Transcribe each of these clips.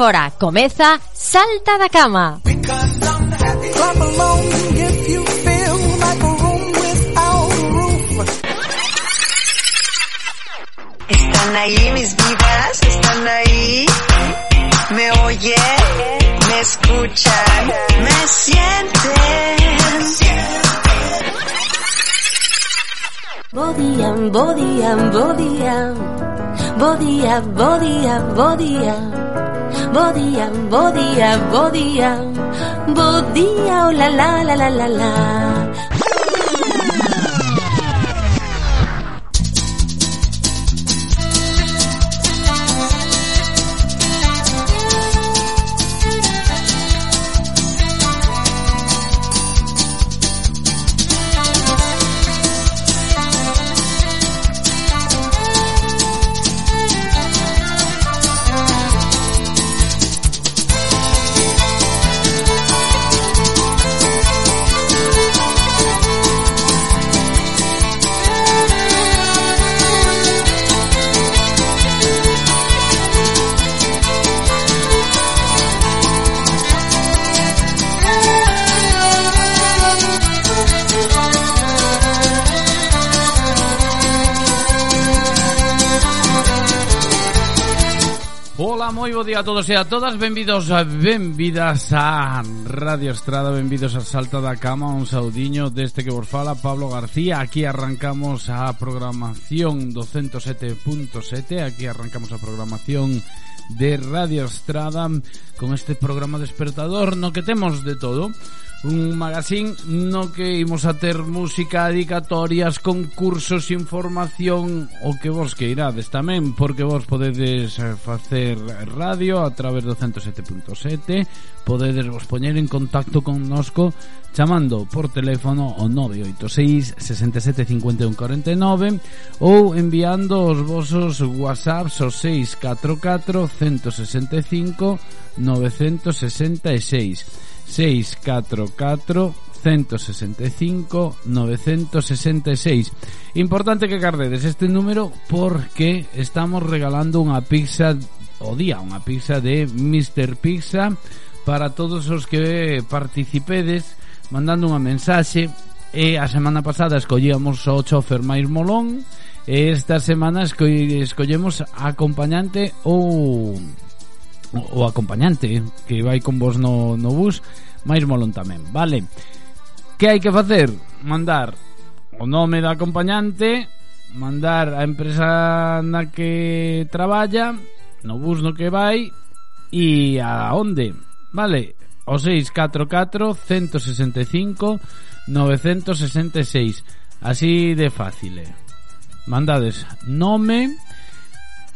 fora, comeza Salta da Cama. Están ahí mis vidas, están ahí. Me oye, me escuchan, me sienten. Bodía, bodía, bodía, bodía, bodía, bodía. Bo día, bo día, bo día, bo día, oh la la la la la la. todos e a todas, benvidos, benvidas a Radio Estrada, benvidos a Salta da Cama, un saudiño deste que vos fala Pablo García. Aquí arrancamos a programación 207.7, aquí arrancamos a programación de Radio Estrada con este programa despertador no que temos de todo un magazín no que imos a ter música, dedicatorias, concursos, información, o que vos que irades tamén, porque vos podedes eh, facer radio a través do 107.7, podedes vos poñer en contacto con nosco chamando por teléfono o 986 67 51 49 ou enviando os vosos whatsapps o 644 165 966 644 165 966 Importante que cardedes este número porque estamos regalando unha pizza o día, unha pizza de Mr. Pizza para todos os que participedes mandando unha mensaxe e a semana pasada escollíamos o chofer máis molón e esta semana escollemos acompañante ou o acompañante que vai con vos no, no bus máis molón tamén, vale? Que hai que facer? Mandar o nome da acompañante mandar a empresa na que traballa no bus no que vai e a onde, vale? O 644 165 966 así de fácil mandades nome e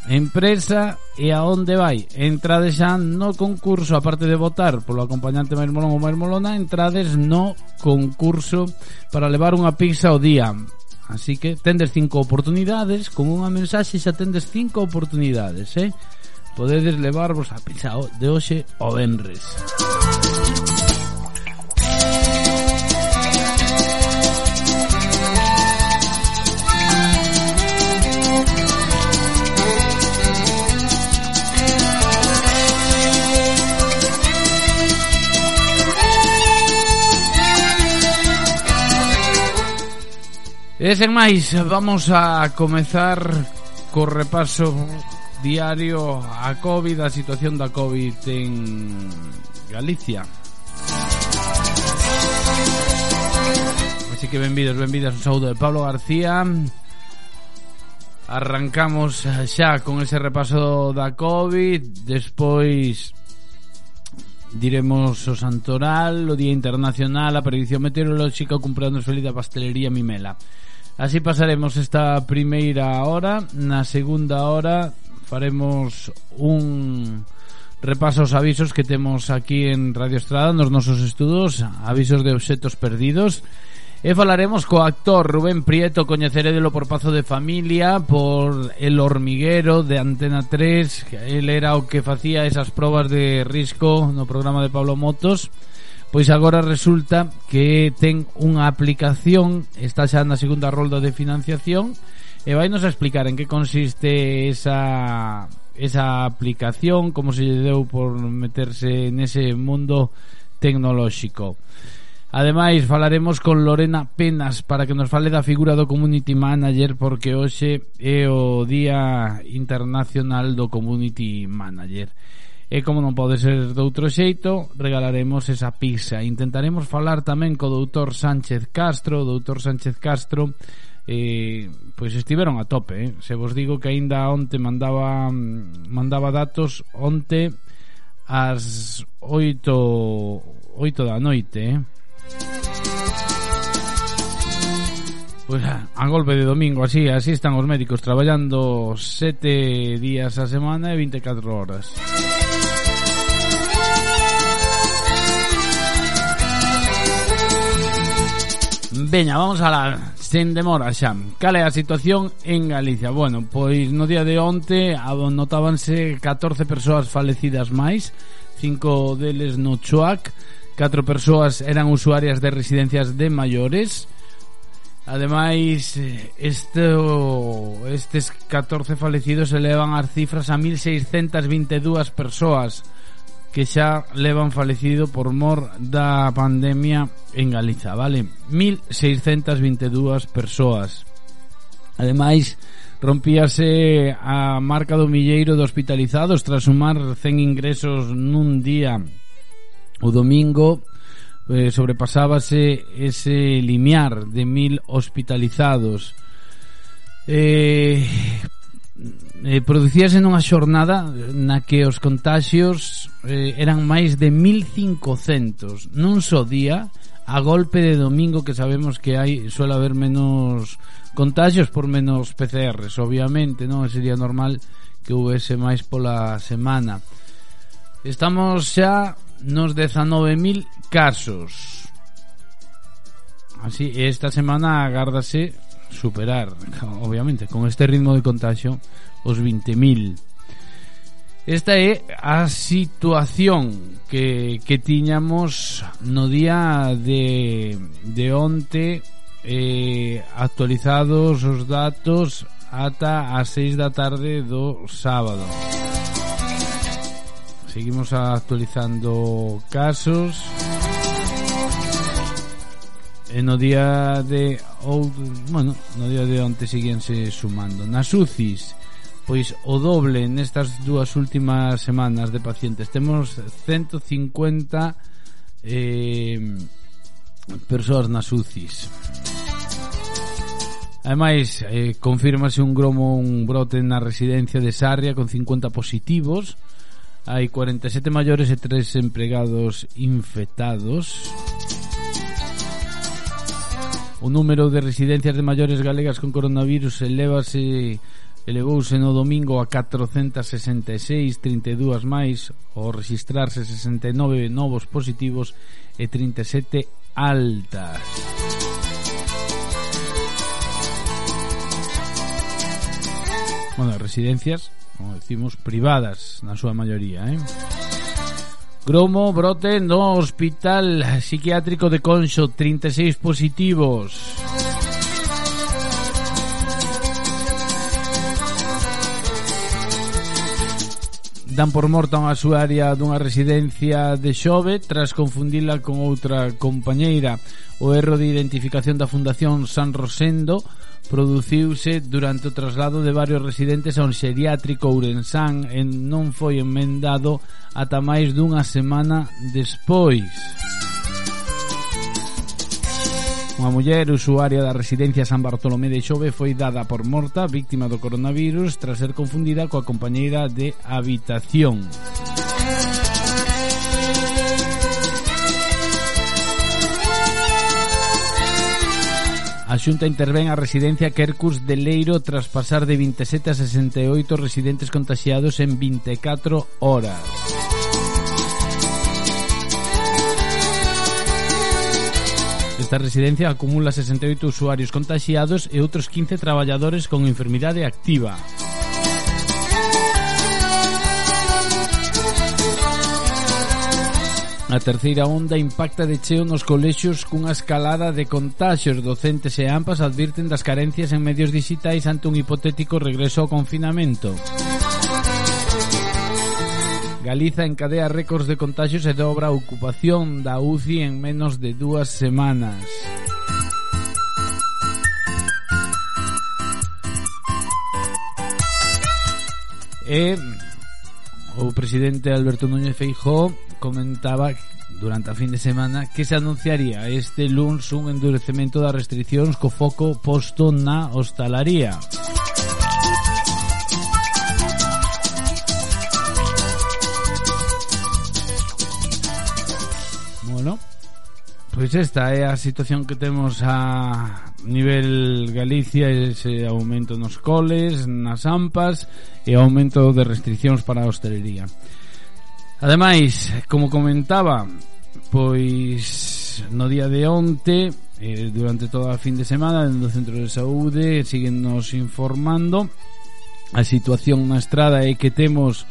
Empresa e a onde vai? Entrades xa no concurso Aparte de votar polo acompañante Mermolón ou Mermolona Entrades no concurso Para levar unha pizza ao día. Así que tendes cinco oportunidades Con unha mensaxe xa tendes cinco oportunidades eh? Podedes levarvos a pizza de hoxe o venres. Música E sen máis, vamos a comezar co repaso diario a COVID, a situación da COVID en Galicia. Así que benvidos, benvidas, un saúdo de Pablo García. Arrancamos xa con ese repaso da COVID, despois diremos o Santoral, o Día Internacional, a Predicción Meteorolóxica, o a feliz da pastelería Mimela. Así pasaremos esta primeira hora. Na segunda hora faremos un repaso aos avisos que temos aquí en Radio Estrada nos nosos estudos Avisos de obxetos perdidos. E falaremos co actor Rubén Prieto Coñeceredelo por Pazo de Familia Por El Hormiguero de Antena 3 El era o que facía esas probas de risco no programa de Pablo Motos. Pois agora resulta que ten unha aplicación, está xa na segunda rolda de financiación, e vai nos a explicar en que consiste esa, esa aplicación, como se lle deu por meterse nese mundo tecnolóxico. Ademais, falaremos con Lorena Penas para que nos fale da figura do Community Manager porque hoxe é o Día Internacional do Community Manager. E como non pode ser de outro xeito, regalaremos esa pizza. Intentaremos falar tamén co doutor Sánchez Castro. O doutor Sánchez Castro eh, pois estiveron a tope. Eh? Se vos digo que aínda onte mandaba mandaba datos onte ás 8 8 da noite, eh? Pois ah, a golpe de domingo, así, así están os médicos traballando 7 días a semana e 24 horas. Veña, vamos a la sen demora xa. Cal é a situación en Galicia? Bueno, pois no día de onte notábanse 14 persoas falecidas máis, cinco deles no Chuac, catro persoas eran usuarias de residencias de maiores. Ademais, este, estes 14 falecidos elevan as cifras a 1622 persoas que xa levan falecido por mor da pandemia en Galiza, vale? 1622 persoas. Ademais, rompíase a marca do milleiro de hospitalizados tras sumar 100 ingresos nun día. O domingo eh, sobrepasábase ese limiar de mil hospitalizados. Eh, eh, producíase nunha xornada na que os contagios eh, eran máis de 1500 nun só día a golpe de domingo que sabemos que hai suele haber menos contagios por menos PCRs, obviamente, non sería normal que houvese máis pola semana. Estamos xa nos 19.000 casos. Así, esta semana agárdase superar, obviamente, con este ritmo de contagio, os 20.000. Esta é a situación que, que tiñamos no día de, de onte eh, actualizados os datos ata as 6 da tarde do sábado. Seguimos actualizando casos. E no día de ou, bueno, no día de onte seguíanse sumando. Nas UCIs, pois o doble nestas dúas últimas semanas de pacientes. Temos 150 eh, persoas nas UCIs. Ademais, eh, confirmase un gromo, un brote na residencia de Sarria con 50 positivos. Hai 47 maiores e 3 empregados infectados. O número de residencias de maiores galegas con coronavirus elevase elevouse no domingo a 466, 32 máis, ao registrarse 69 novos positivos e 37 altas. Bueno, residencias, como decimos, privadas na súa maioría, eh? Gromo, brote no hospital psiquiátrico de Concho, 36 positivos. Dan por morta unha usuaria dunha residencia de Xove tras confundila con outra compañeira. O erro de identificación da Fundación San Rosendo produciuse durante o traslado de varios residentes a un xeriátrico ourensán e non foi enmendado ata máis dunha semana despois. Unha muller usuaria da residencia San Bartolomé de Xove foi dada por morta víctima do coronavirus tras ser confundida coa compañeira de habitación. A Xunta intervén a residencia Quercus de Leiro tras pasar de 27 a 68 residentes contagiados en 24 horas. Esta residencia acumula 68 usuarios contagiados e outros 15 traballadores con enfermidade activa. A terceira onda impacta de cheo nos colexios cunha escalada de contaxios. Docentes e ampas advirten das carencias en medios digitais ante un hipotético regreso ao confinamento. Galiza encadea récords de contaxios e dobra a ocupación da UCI en menos de dúas semanas. E o presidente Alberto Núñez Feijóo comentaba durante a fin de semana que se anunciaría este luns un endurecemento das restriccións co foco posto na hostalaría. Bueno, pois esta é a situación que temos a nivel Galicia ese aumento nos coles, nas ampas e aumento de restriccións para a hostelería. Ademais, como comentaba, pois no día de onte, eh, durante toda a fin de semana, no Centro de Saúde, siguen nos informando. A situación na estrada é que temos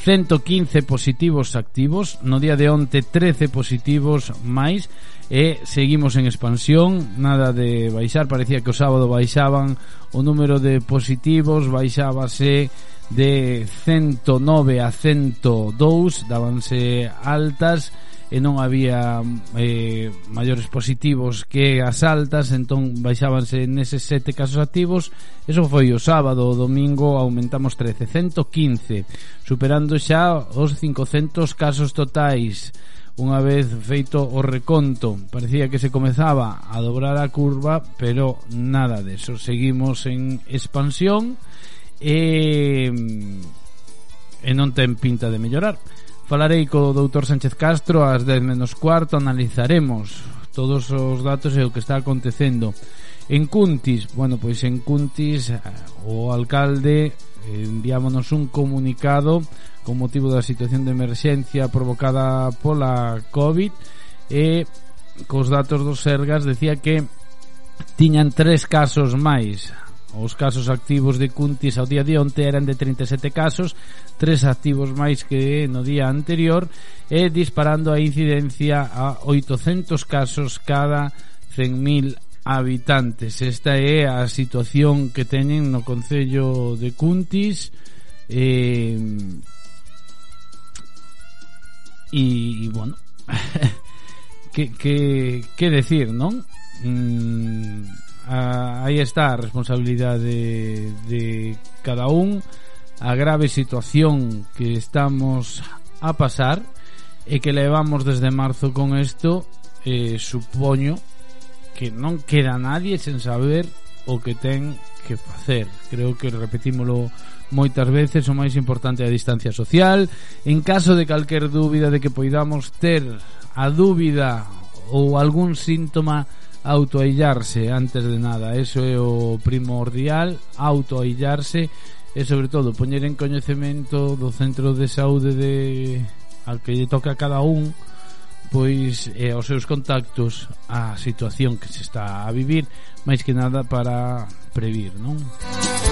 115 positivos activos, no día de onte 13 positivos máis e seguimos en expansión, nada de baixar, parecía que o sábado baixaban o número de positivos, baixábase de 109 a 102 dábanse altas e non había eh, maiores positivos que as altas entón baixábanse neses sete casos activos. Eso foi o sábado o domingo aumentamos 13 115 superando xa os 500 casos totais. Unha vez feito o reconto parecía que se comezaba a dobrar a curva pero nada de eso. Seguimos en expansión Eh, e e non ten pinta de mellorar. Falarei co doutor Sánchez Castro ás 10 menos cuarto, analizaremos todos os datos e o que está acontecendo. En Cuntis, bueno, pois en Cuntis eh, o alcalde enviámonos un comunicado con motivo da situación de emerxencia provocada pola COVID e cos datos dos Sergas decía que tiñan tres casos máis Os casos activos de Cuntis ao día de onte eran de 37 casos, tres activos máis que no día anterior, e disparando a incidencia a 800 casos cada 100.000 habitantes. Esta é a situación que teñen no Concello de Cuntis. Eh, e, e bueno, que, que, que decir, non? Mm, ah, aí está a responsabilidade de, de cada un a grave situación que estamos a pasar e que levamos desde marzo con isto eh, supoño que non queda nadie sen saber o que ten que facer. Creo que repetímolo moitas veces, o máis importante é a distancia social. En caso de calquer dúbida de que poidamos ter a dúbida ou algún síntoma autoaillarse antes de nada, eso é o primordial, autoaillarse e sobre todo poñer en coñecemento do centro de saúde de al que lle toca a cada un pois e aos seus contactos a situación que se está a vivir máis que nada para previr, non? Música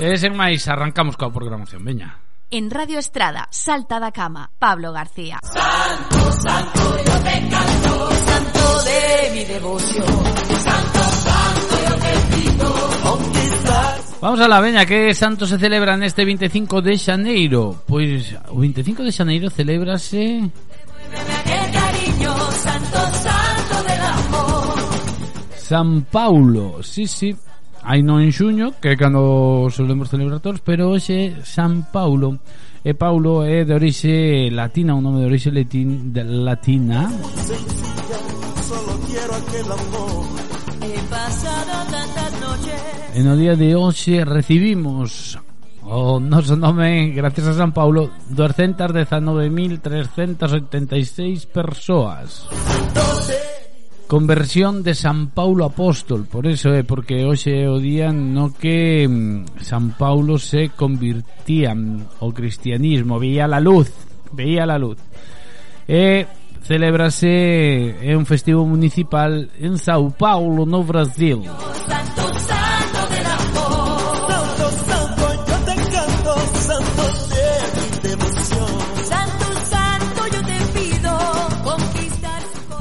E sen máis, arrancamos coa programación, veña. En Radio Estrada, Salta da Cama, Pablo García. Santo, santo, yo te canto, santo de mi devoción. Santo, santo, yo te pido, ¿dónde estás? Vamos a la veña, que santo se celebra neste 25 de xaneiro? Pois o 25 de xaneiro celebrase... ¡Qué cariño, santo, santo del amor! San Paulo, sí, sí, Hai non en xuño, que é cando solemos celebrar todos, pero hoxe San Paulo. E Paulo é de orixe latina, un nome de orixe latín, de latina. Solo quiero aquel amor. He pasado tantas noches. E no día de hoxe recibimos o noso nome, gracias a San Paulo, 219.386 persoas. Entonces... Conversión de San Paulo Apóstol, por eso é porque hoxe é o día no que mm, San Paulo se convirtía mm, ao cristianismo, veía la luz, veía la luz. E celebrase é un festivo municipal en São Paulo, no Brasil. Santo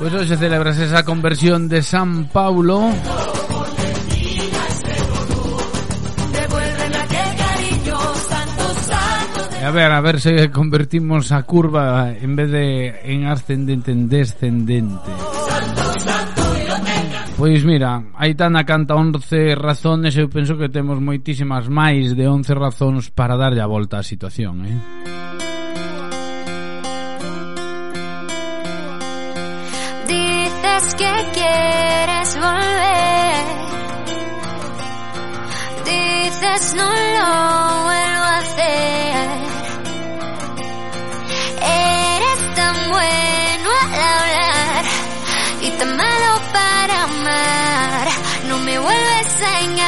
Pues 4 se celebra esa conversión de San Paulo. A ver, a ver si convertimos a curva en vez de en ascendente en descendente. Pois pues mira, Aitana canta 11 razones eu penso que temos moitísimas máis de 11 razóns para darlle a volta á situación, eh? quieres volver. Dices no lo vuelvo a hacer. Eres tan bueno al hablar y tan malo para amar. No me vuelves a engañar.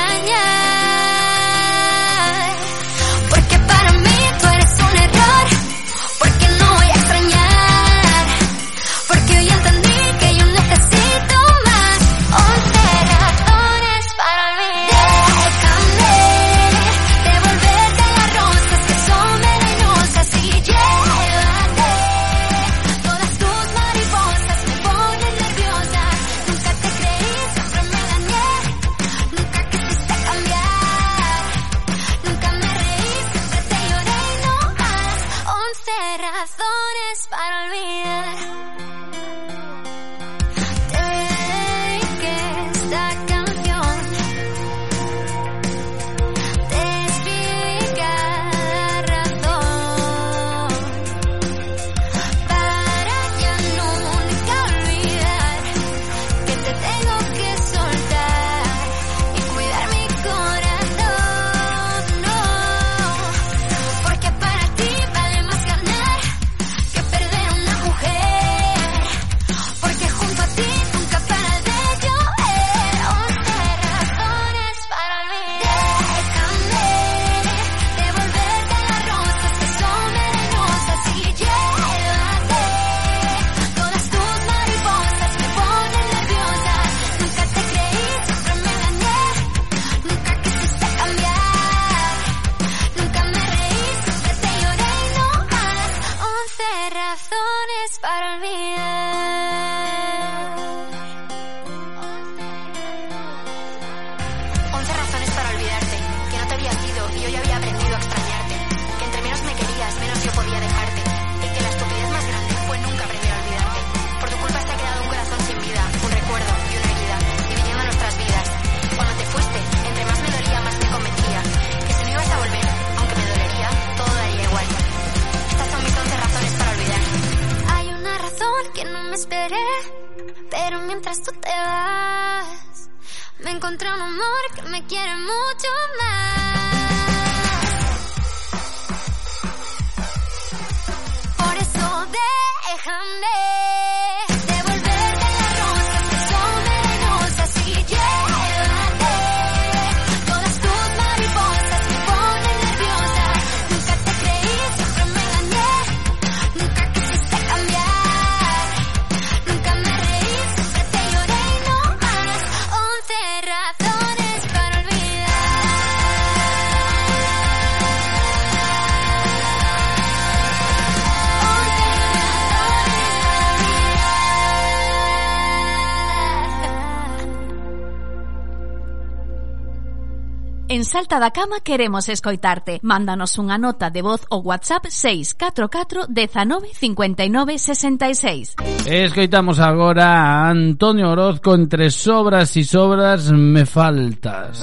Salta da Cama queremos escoitarte. Mándanos unha nota de voz ou WhatsApp 644 19 59 66. Escoitamos agora a Antonio Orozco entre sobras e sobras me faltas.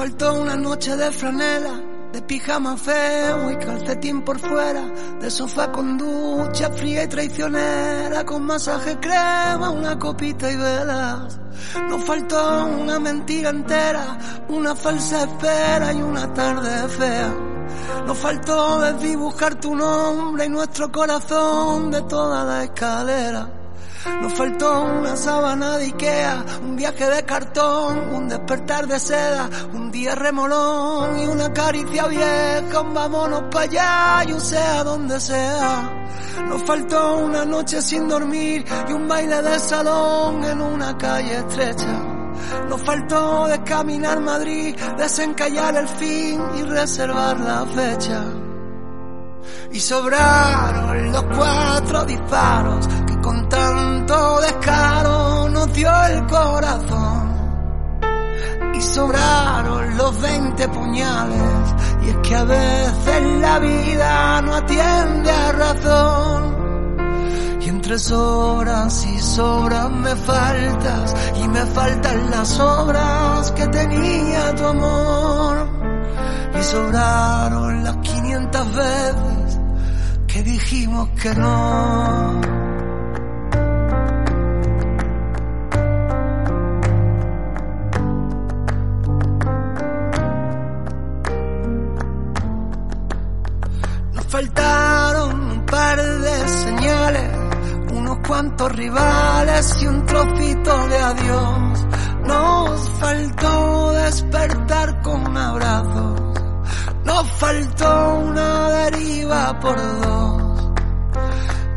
faltó una noche de franela, de pijama feo y calcetín por fuera, de sofá con ducha fría y traicionera, con masaje crema, una copita y velas. Nos faltó una mentira entera, una falsa espera y una tarde fea. Nos faltó desdibujar tu nombre y nuestro corazón de toda la escalera. Nos faltó una sábana de Ikea, un viaje de cartón, un despertar de seda, un día remolón y una caricia vieja, un vámonos para allá y un sea donde sea. Nos faltó una noche sin dormir y un baile de salón en una calle estrecha. Nos faltó de caminar Madrid, desencallar el fin y reservar la fecha. Y sobraron los cuatro disparos con tanto descaro nos dio el corazón. Y sobraron los veinte puñales, y es que a veces la vida no atiende a razón. Y entre sobras y sobras me faltas, y me faltan las obras que tenía tu amor. Y sobraron las 500 veces que dijimos que no. Cuantos rivales y un trocito de adiós. Nos faltó despertar con abrazos, nos faltó una deriva por dos.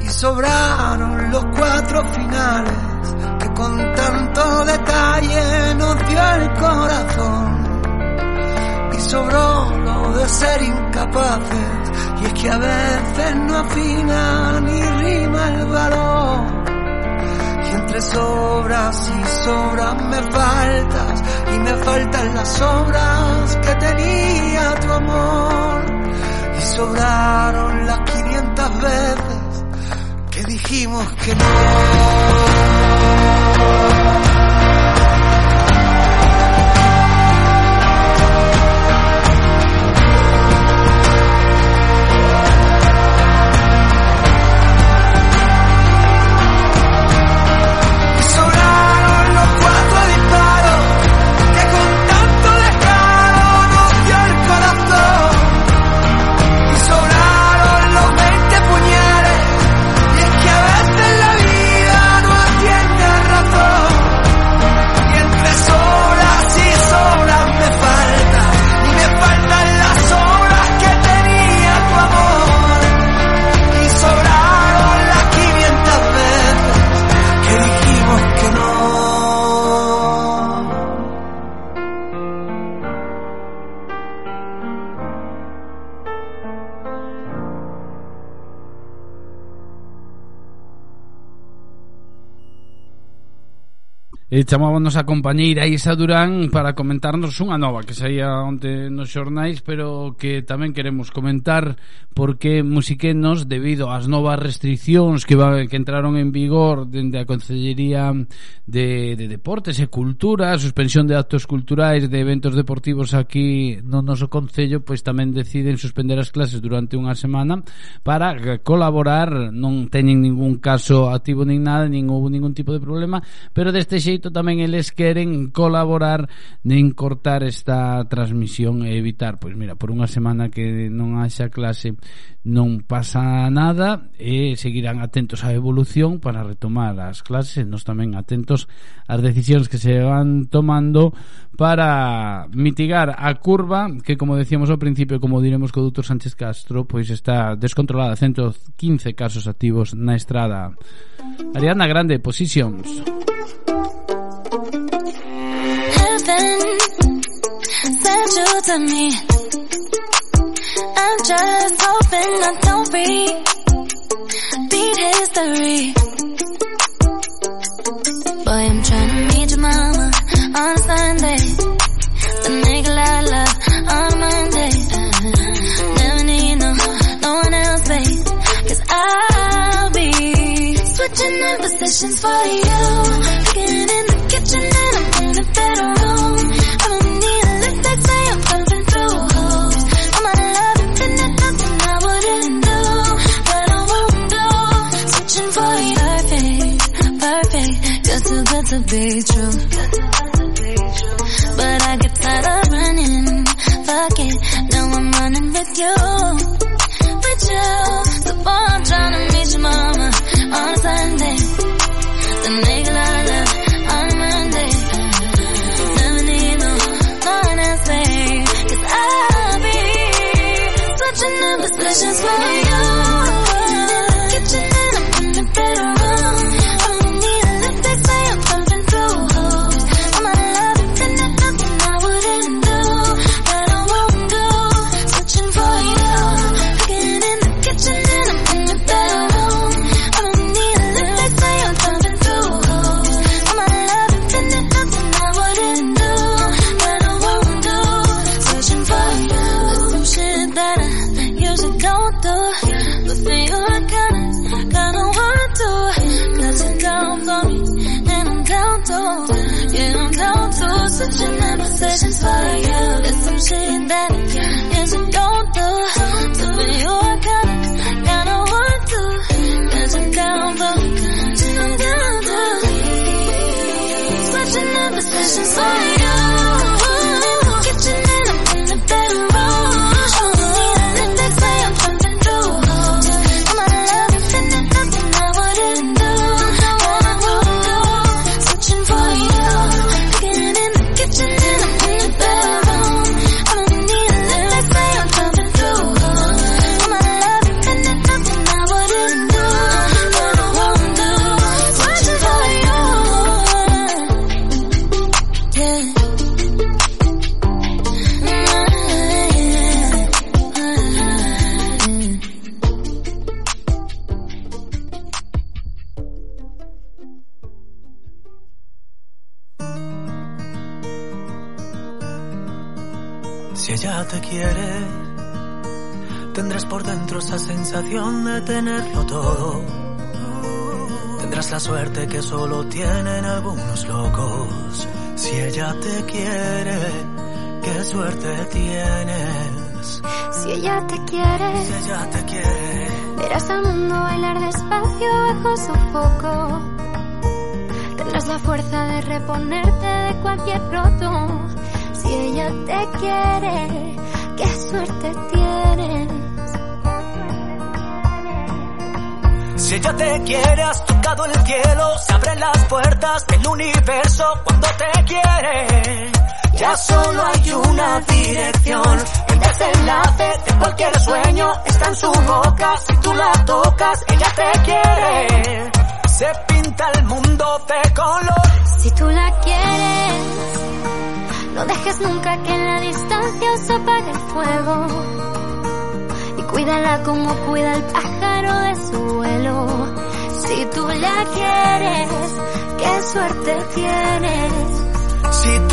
Y sobraron los cuatro finales que con tanto detalle nos dio el corazón sobró lo de ser incapaces. Y es que a veces no afina ni rima el valor. Y entre sobras y sobras me faltas, y me faltan las obras que tenía tu amor. Y sobraron las 500 veces que dijimos que no. E chamábanos a compañeira Isa Durán para comentarnos unha nova que saía onte nos xornais, pero que tamén queremos comentar porque musiquenos debido ás novas restriccións que va, que entraron en vigor dende a Consellería de, de Deportes e Cultura, a suspensión de actos culturais de eventos deportivos aquí no noso concello, pois tamén deciden suspender as clases durante unha semana para colaborar, non teñen ningún caso activo nin nada, nin houve ningún tipo de problema, pero deste xeito feito tamén eles queren colaborar en cortar esta transmisión e evitar, pois mira, por unha semana que non haxa clase non pasa nada e seguirán atentos á evolución para retomar as clases. E nos tamén atentos ás decisións que se van tomando para mitigar a curva que como decíamos ao principio como diremos co doutor Sánchez Castro pois está descontrolada. 115 casos activos na estrada. Ariadna Grande Positions to me. I'm just hoping I don't repeat history. Boy, I'm trying to meet your mama on Sunday. The nigga I love on Monday. Never need no, no one else, babe. Cause I'll be switching in positions for you. Cooking in be true. But I get tired of running. Fuck it, now I'm running with you. With you. So boy, I'm trying to meet your mama on a Sunday. The nigga I love on a Monday. Never need no one else, babe. Cause I'll be such an ambitious with. sofoco. Tendrás la fuerza de reponerte de cualquier roto. Si ella te quiere, qué suerte tienes. Si ella te quiere, has tocado el cielo. Se abren las puertas del universo cuando te quiere. Ya solo hay una dirección te de cualquier sueño, está en su boca, si tú la tocas, ella te quiere. Se pinta el mundo de color. Si tú la quieres, no dejes nunca que en la distancia se apague el fuego. Y cuídala como cuida el pájaro de su vuelo. Si tú la quieres, qué suerte tienes. Si tú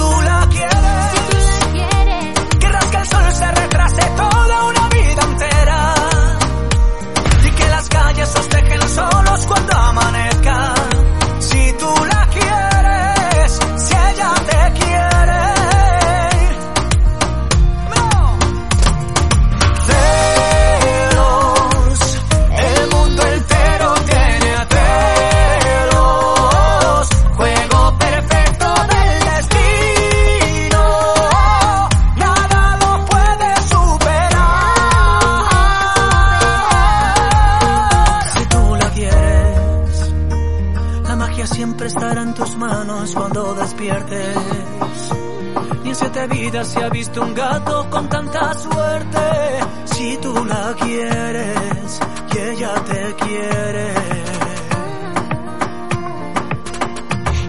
vida se ha visto un gato con tanta suerte. Si tú la quieres que ella te quiere.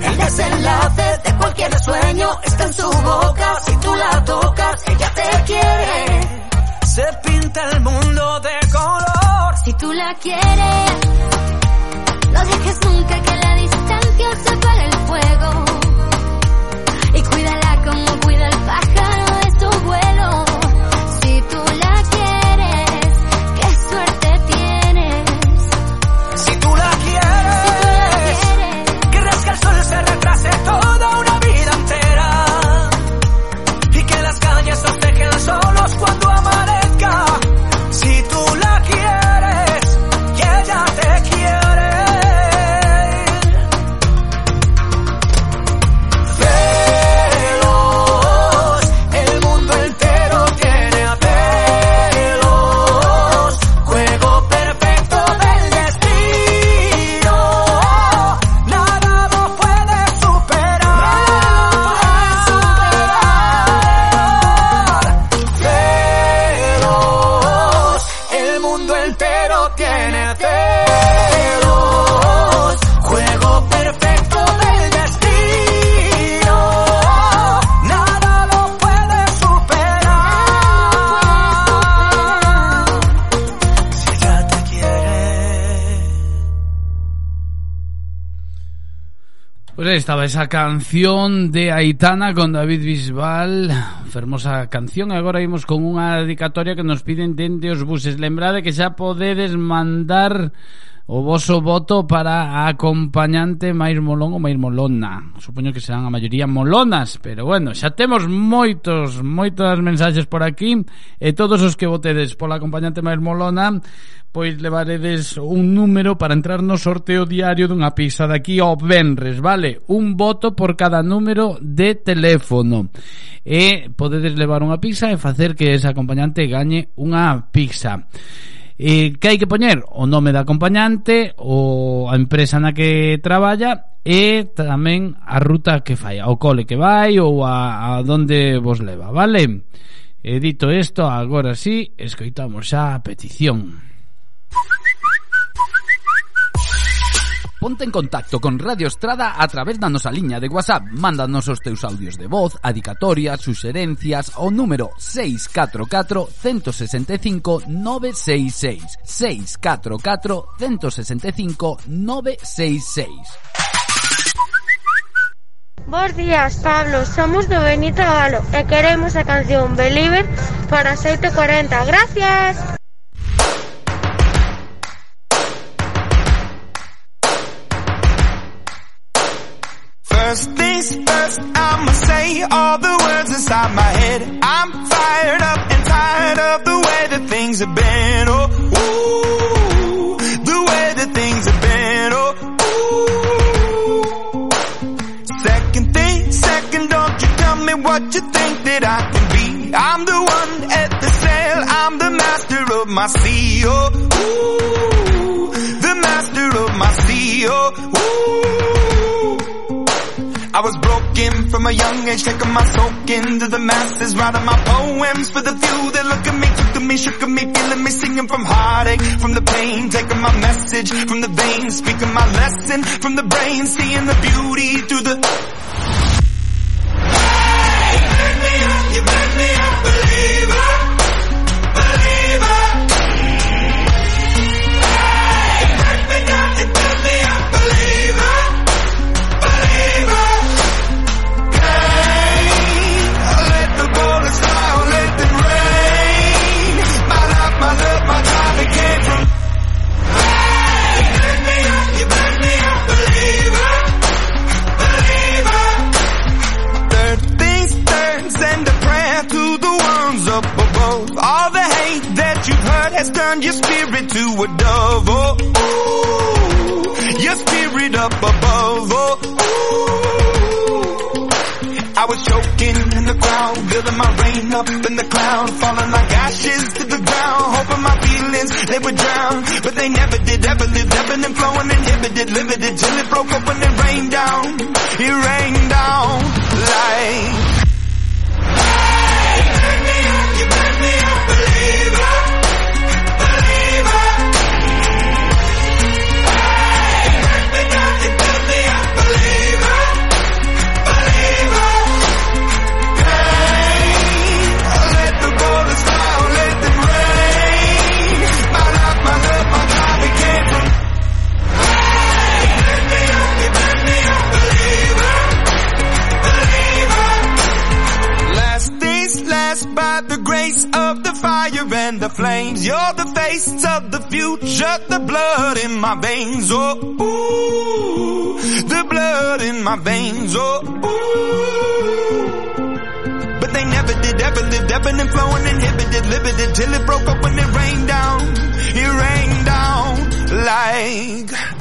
El desenlace de cualquier sueño está en su boca. Si tú la tocas, ella te quiere. Se pinta el mundo de color. Si tú la quieres, no dejes nunca que la distancia se separe el fuego. Y cuídala como 63 estaba esa canción de Aitana con David Bisbal Fermosa canción. E agora imos con unha dedicatoria que nos piden dende os buses. Lembrade que xa podedes mandar O voso voto para a acompañante máis molón ou máis molona. Supoño que serán a maioría molonas, pero bueno, xa temos moitos, moitas mensaxes por aquí e todos os que votedes pola acompañante máis molona, pois levaredes un número para entrar no sorteo diario dunha pizza de aquí ao Benres, vale? Un voto por cada número de teléfono. E podedes levar unha pizza e facer que esa acompañante gañe unha pizza. Eh, que hai que poñer o nome da acompañante, o a empresa na que traballa e tamén a ruta que fai, ao cole que vai ou a, a donde vos leva, vale? E dito isto, agora sí, escoitamos xa a petición. Ponte en contacto con Radio Estrada a través da nosa liña de WhatsApp. Mándanos os teus audios de voz, adicatorias, suxerencias ao número 644 165 966. 644 165 966. Bos días, Pablo. Somos do Benito Galo e queremos a canción Believer para 7.40. Gracias. First things first, I'ma say all the words inside my head. I'm fired up and tired of the way that things have been. Oh, ooh, the way that things have been. Oh, ooh. Second thing, second, don't you tell me what you think that I can be. I'm the one at the sail, I'm the master of my sea. Oh, ooh, the master of my sea. Oh, ooh. I was broken from a young age, taking my soak into the masses, writing my poems for the few that look at me, took to me, shook at me, feeling me, singing from heartache, from the pain, taking my message from the veins, speaking my lesson from the brain, seeing the beauty through the. Your spirit to a dove. Oh, ooh, your spirit up above. Oh, ooh. I was choking in the crowd, building my rain up in the cloud, falling like ashes to the ground, hoping my feelings they would drown, but they never did, ever lived, ebbing and flowing, inhibited, limited, till it broke open and rained down. And. You're the face of the future, the blood in my veins. Oh, ooh, the blood in my veins. Oh, ooh. But they never did, ever lived, ebbing and flowing, inhibited, limited, till it broke up when it rained down. It rained down like.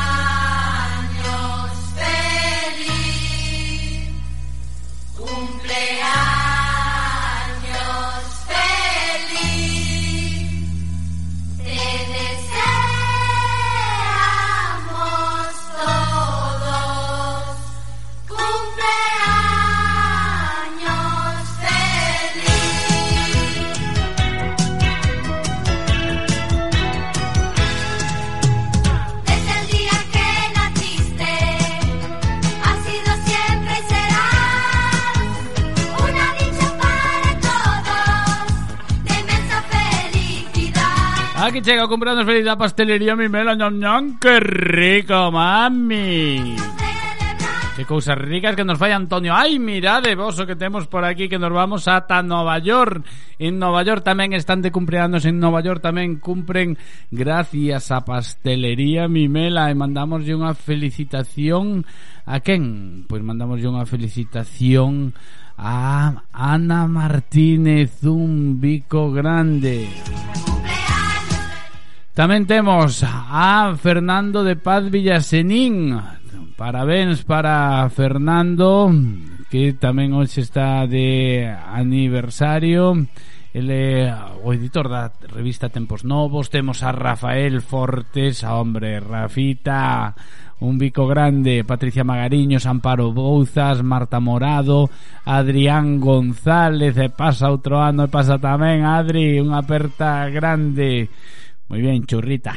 Aquí llega comprando feliz la pastelería mi melo, ñam, ñam, qué rico, mami. Qué cosas ricas que nos vaya Antonio. Ay, mirad de boso que tenemos por aquí que nos vamos hasta Nueva York. En Nueva York también están de cumpleaños, en Nueva York también cumplen gracias a Pastelería Mimela y mandamos yo una felicitación a quién? Pues mandamos yo una felicitación a Ana Martínez, un bico grande. Tamén temos a Fernando de Paz Villasenín. Parabéns para Fernando, que tamén hoxe está de aniversario. Ele o editor da revista Tempos Novos Temos a Rafael Fortes A hombre, Rafita Un bico grande Patricia Magariños Amparo Bouzas Marta Morado Adrián González E pasa outro ano E pasa tamén Adri Unha aperta grande Moi ben, churrita.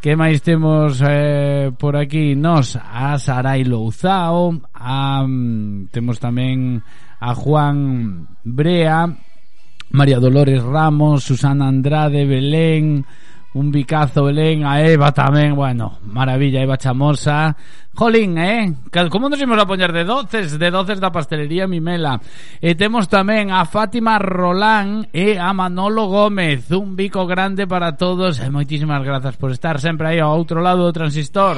Que máis temos eh, por aquí? Nos, a Sarai Louzao, a, mm, temos tamén a Juan Brea, María Dolores Ramos, Susana Andrade, Belén, un bicazo Belén, a Eva tamén, bueno, maravilla, Eva Chamosa. Jolín, eh? Como nos imos a poñer de doces, de doces da pastelería Mimela. E temos tamén a Fátima Rolán e a Manolo Gómez. Un bico grande para todos e moitísimas grazas por estar sempre aí ao outro lado do transistor.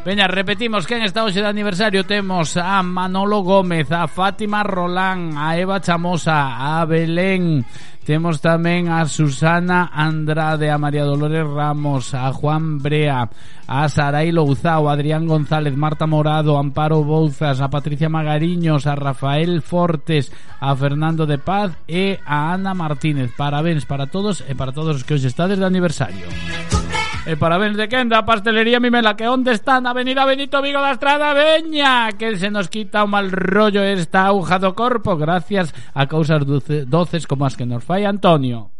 Veña, repetimos que en esta hoxe de aniversario temos a Manolo Gómez, a Fátima Rolán, a Eva Chamosa, a Belén, Temos tamén a Susana Andrade, a María Dolores Ramos, a Juan Brea, a Sarai Louzao, a Adrián González, Marta Morado, Amparo Bouzas, a Patricia Magariños, a Rafael Fortes, a Fernando de Paz e a Ana Martínez. Parabéns para todos e para todos os que hoxe estades de aniversario. E parabéns de quen da pastelería Mimela Que onde está na avenida Benito Vigo da Estrada Veña Que se nos quita o mal rollo esta auja do corpo Gracias a causas doce- doces como as que nos fai Antonio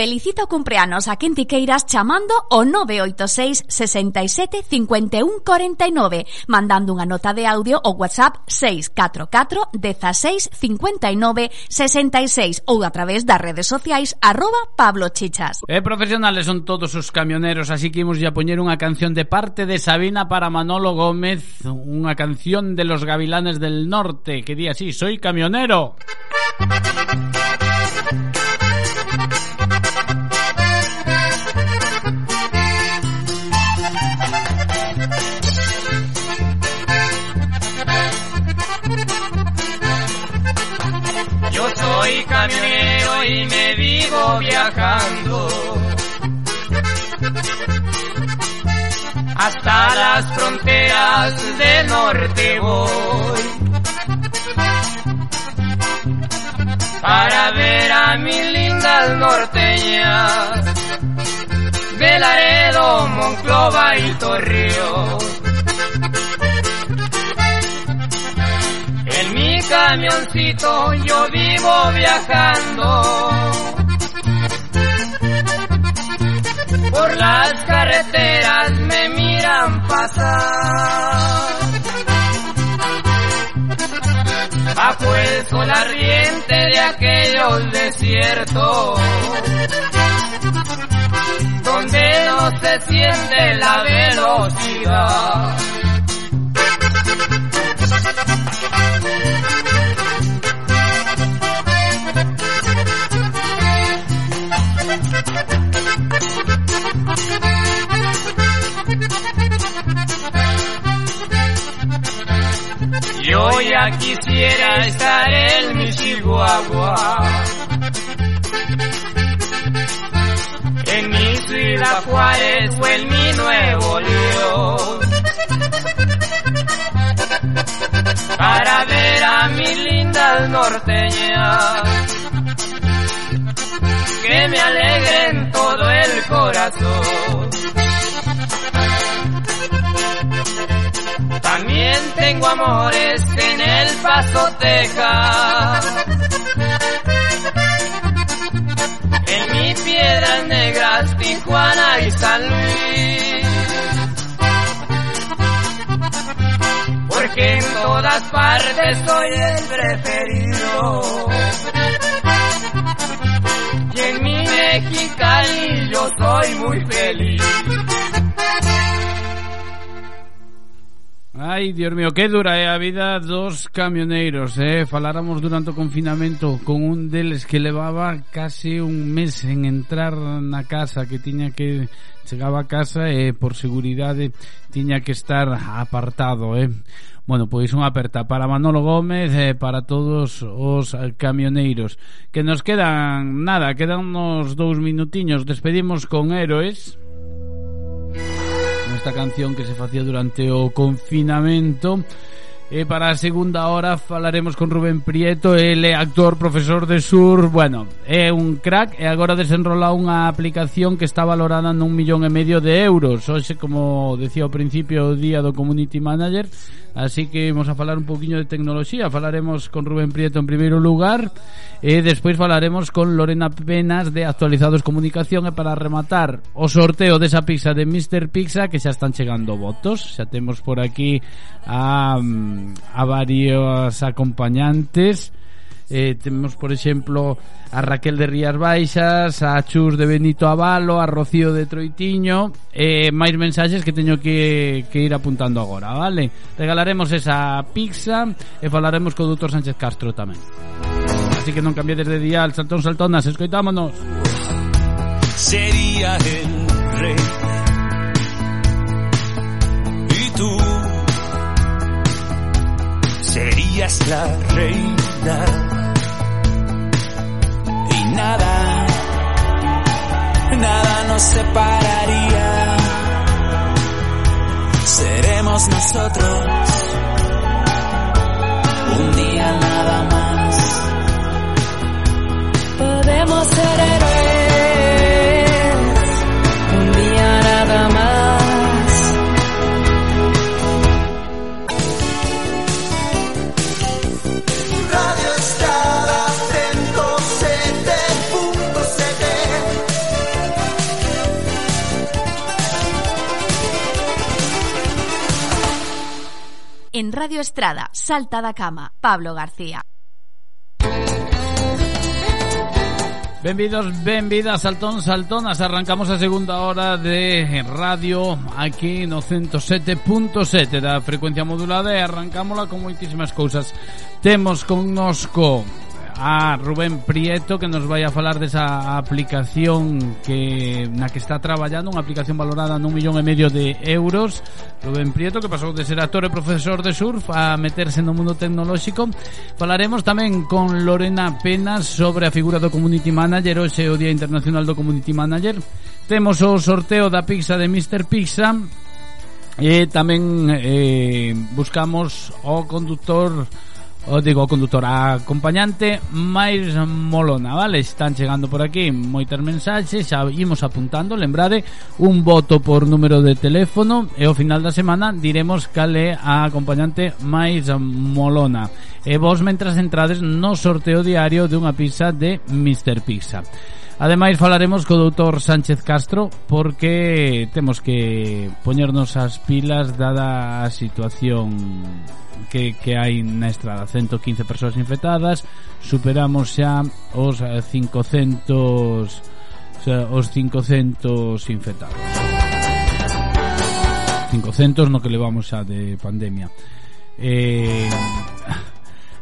Felicita o cumpleanos a quen ti queiras chamando o 986 67 51 49, mandando unha nota de audio ao WhatsApp 644 16 59 66 ou a través das redes sociais arroba Pablo Chichas. E eh, profesionales son todos os camioneros, así que imos ya poñer unha canción de parte de Sabina para Manolo Gómez, unha canción de los gavilanes del norte que di así, soy camionero. Soy camionero y me vivo viajando. Hasta las fronteras del norte voy. Para ver a mi linda norteña. De Laredo, Monclova y Torreón. Camioncito yo vivo viajando. Por las carreteras me miran pasar. Bajo el sol ardiente de aquellos desiertos donde no se siente la velocidad Yo ya quisiera estar en mi Chihuahua. En mi ciudad Juárez o en mi Nuevo León. Para ver a mis lindas norteñas. Que me alegren todo el corazón. También tengo amores en el Paso, Texas. En mi Piedras Negras, Tijuana y San Luis. Porque en todas partes soy el preferido. Y en mi Mexicali yo soy muy feliz. Ai, Dios mío, que dura é a vida dos camioneiros, eh? Faláramos durante o confinamento con un deles que levaba casi un mes en entrar na casa, que tiña que chegaba a casa e por seguridade tiña que estar apartado, eh? Bueno, pois unha aperta para Manolo Gómez e para todos os camioneiros. Que nos quedan, nada, quedan uns dous minutiños. Despedimos con Héroes. Esta canción que se facía durante o confinamento. E para a segunda hora falaremos con Rubén Prieto, ele é actor, profesor de sur bueno, é un crack e agora desenrola unha aplicación que está valorada nun millón e medio de euros. Hoxe, como decía ao principio o día do Community Manager, Así que vamos a falar un poquinho de tecnoloxía Falaremos con Rubén Prieto en primeiro lugar E despois falaremos con Lorena Penas de Actualizados Comunicación E para rematar o sorteo desa pizza de Mr. Pizza Que xa están chegando votos Xa temos por aquí a, mm, a varios acompañantes eh, temos por exemplo a Raquel de Rías Baixas a Chus de Benito Avalo a Rocío de Troitiño eh, máis mensaxes que teño que, que ir apuntando agora vale? regalaremos esa pizza e falaremos co doutor Sánchez Castro tamén así que non cambiades de dial saltón saltonas, escoitámonos sería el rey. Y tú serías la reina. Y nada, nada nos separaría. Seremos nosotros. Un día nada más. Podemos ser Radio Estrada, Salta da Cama, Pablo García. Benvidos, benvidas, saltón, saltonas. Arrancamos a segunda hora de radio Aquí no 107.7 Da frecuencia modulada E arrancámola con moitísimas cousas Temos connosco a Rubén Prieto que nos vai a falar desa aplicación que na que está traballando, unha aplicación valorada nun millón e medio de euros. Rubén Prieto que pasou de ser actor e profesor de surf a meterse no mundo tecnolóxico. Falaremos tamén con Lorena Penas sobre a figura do Community Manager, hoxe o Día Internacional do Community Manager. Temos o sorteo da pizza de Mr. Pizza e tamén eh, buscamos o conductor O digo, conductora acompañante máis molona, vale? Están chegando por aquí moitas mensaxes, xa imos apuntando, lembrade, un voto por número de teléfono e ao final da semana diremos cal é a acompañante máis molona. E vos mentras entrades no sorteo diario dunha pizza de Mr. Pizza. Ademais falaremos co doutor Sánchez Castro porque temos que poñernos as pilas dada a situación que, que hai na estrada. 115 persoas infectadas superamos xa os 500 os 500 infectados. 500 no que levamos xa de pandemia. Eh,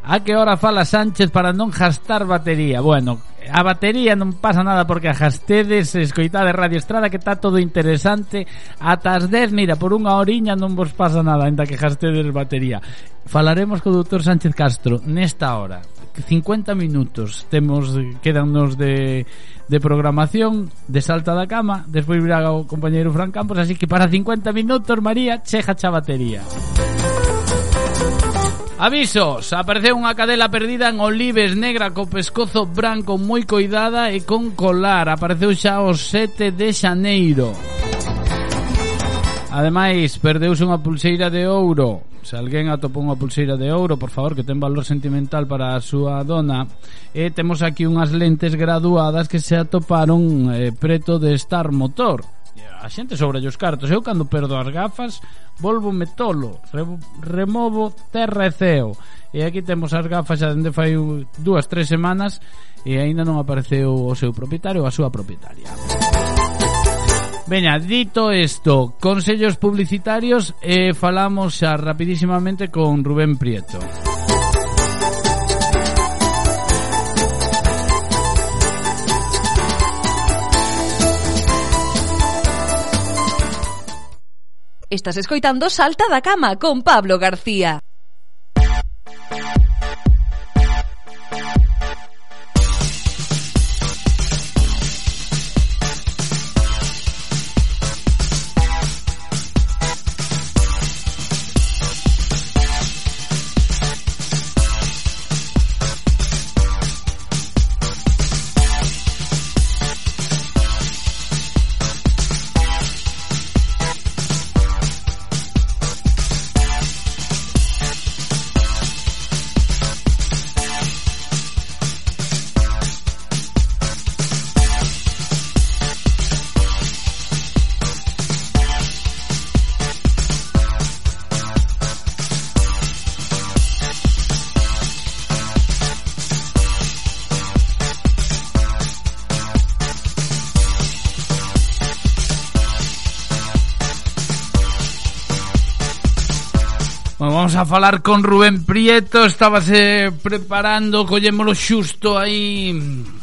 A que hora fala Sánchez para non gastar batería? Bueno, a batería non pasa nada porque a gastedes escoitade Radio Estrada que está todo interesante ata as 10, mira, por unha horiña non vos pasa nada enda que gastedes batería. Falaremos co doutor Sánchez Castro nesta hora. 50 minutos temos quedannos de, de programación de Salta da Cama, despois virá o compañeiro Fran Campos, así que para 50 minutos María chega a batería. Música Avisos, apareceu unha cadela perdida en Olives negra co pescozo branco moi coidada e con colar. Apareceu xa o 7 de xaneiro. Ademais, perdeuse unha pulseira de ouro. Se alguén atopou unha pulseira de ouro, por favor, que ten valor sentimental para a súa dona. E temos aquí unhas lentes graduadas que se atoparon eh, preto de Star Motor a xente sobre os cartos. Eu cando perdo as gafas, volvo metolo, re, removo terra e ceo. E aquí temos as gafas xa dende fai dúas, tres semanas e aínda non apareceu o seu propietario ou a súa propietaria. Veña, dito isto, consellos publicitarios e eh, falamos xa rapidísimamente con Rubén Prieto. Estás escoitando Salta da Cama con Pablo García. falar con Rubén Prieto Estábase preparando Collémolo xusto aí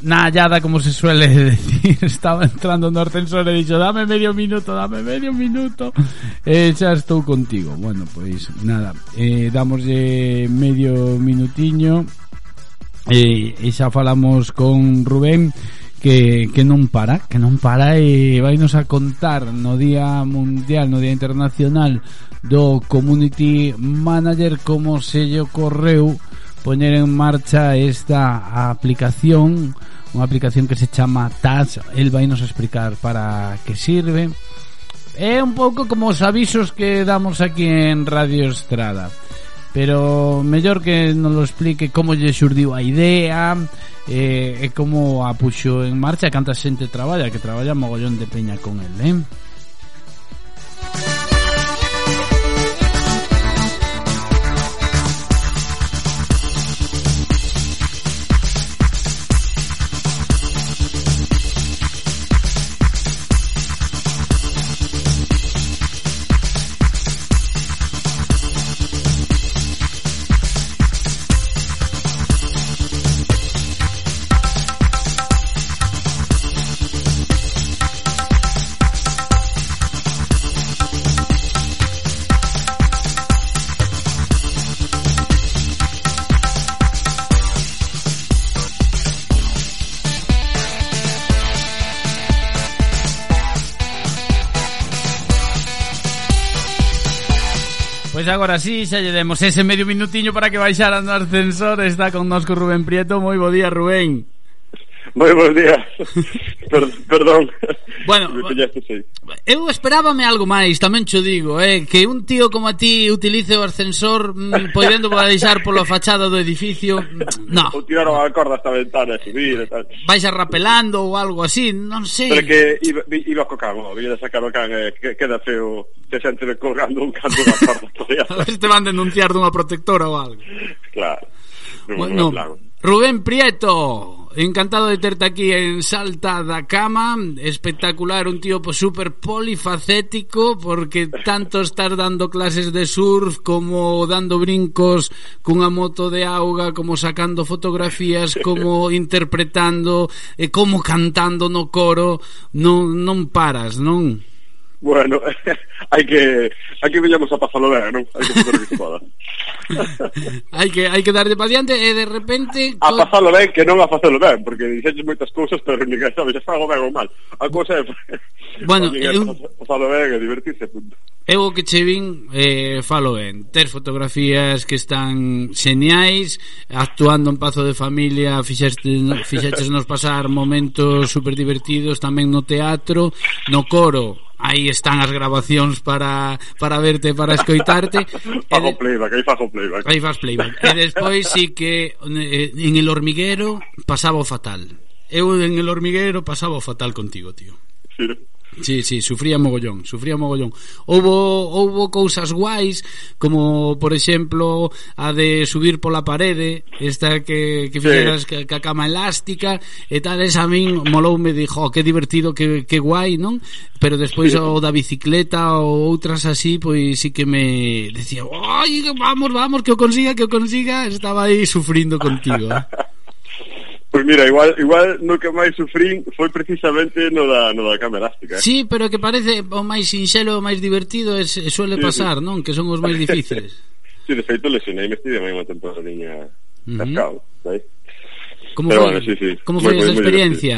Na hallada, como se suele decir. Estaba entrando no ascensor E dixo, dame medio minuto, dame medio minuto E eh, xa estou contigo. Bueno, pois, pues, nada eh, Damoslle medio minutiño. E, eh, e xa falamos con Rubén que, que non para, que non para e vainos a contar no Día Mundial, no Día Internacional do Community Manager como se lle ocorreu poñer en marcha esta aplicación unha aplicación que se chama Touch el vai nos explicar para que sirve. É un pouco como os avisos que damos aquí en Radio Estrada. Pero mellor que nos lo explique como lle xurdiu a idea eh, e como a puxo en marcha canta xente traballa que traballa mogollón de peña con el eh? Pois agora sí, xa lle demos ese medio minutiño para que baixaran no ascensor. Está connosco Rubén Prieto, moi bo día Rubén moi bons días. per, perdón. Bueno, eu esperábame algo máis, tamén cho digo, eh, que un tío como a ti utilice o ascensor mm, Podendo deixar pola fachada do edificio, mm, no. Ou tiraron a corda esta ventana, subir e tal. Vais arrapelando rapelando ou algo así, non sei. Pero que iba, iba co can, iba a sacar o can, eh, que queda feo, te xente colgando un canto da corda. a ver te van denunciar dunha protectora ou algo. Claro. Bueno, Rubén Prieto encantado de terte aquí en Salta da Cama Espectacular, un tío pues, super polifacético Porque tanto estás dando clases de surf Como dando brincos cunha moto de auga Como sacando fotografías Como interpretando eh, Como cantando no coro Non, non paras, non? Bueno, hai que hai que vellamos a pasalo ben, non? Hai que facer que se poda. hai que hai que darlle pa diante e de repente a pasalo ben que non a facelo ben, porque dixeches moitas cousas, pero ninguén sabe se fago ben ou mal. A cousa é Bueno, é eh, un... pasalo ben e divertirse, punto. Eu o que che vin eh, falo ben Ter fotografías que están xeniais Actuando en Pazo de Familia fixaste, Fixaches nos pasar momentos super divertidos Tamén no teatro No coro aí están as grabacións para, para verte, para escoitarte. fago playback, aí fago playback. Aí faz playback. e despois sí que eh, en El Hormiguero pasaba o fatal. Eu en El Hormiguero pasaba o fatal contigo, tío. Sí. Sí, sí, sufría mogollón, sufría mogollón. Houbo houbo cousas guais, como por exemplo a de subir pola parede, esta que que fixeras sí. ca, cama elástica e tal, esa a min moloume dixo, oh, que divertido, que que guai, non? Pero despois sí. o da bicicleta ou outras así, pois sí que me decía, "Ai, vamos, vamos, que o consiga, que o consiga", estaba aí sufrindo contigo. Eh? Pois mira, igual, igual no que máis sufrín foi precisamente no da, no da cama elástica eh? Sí, pero que parece o máis sinxelo, o máis divertido es, eh, suele pasar, sí, non? Que son os máis difíciles sí, de feito lesionei me estive unha temporadiña uh -huh. cascado, sabes? Como pero foi, bueno, sí, sí. Como foi esa experiencia?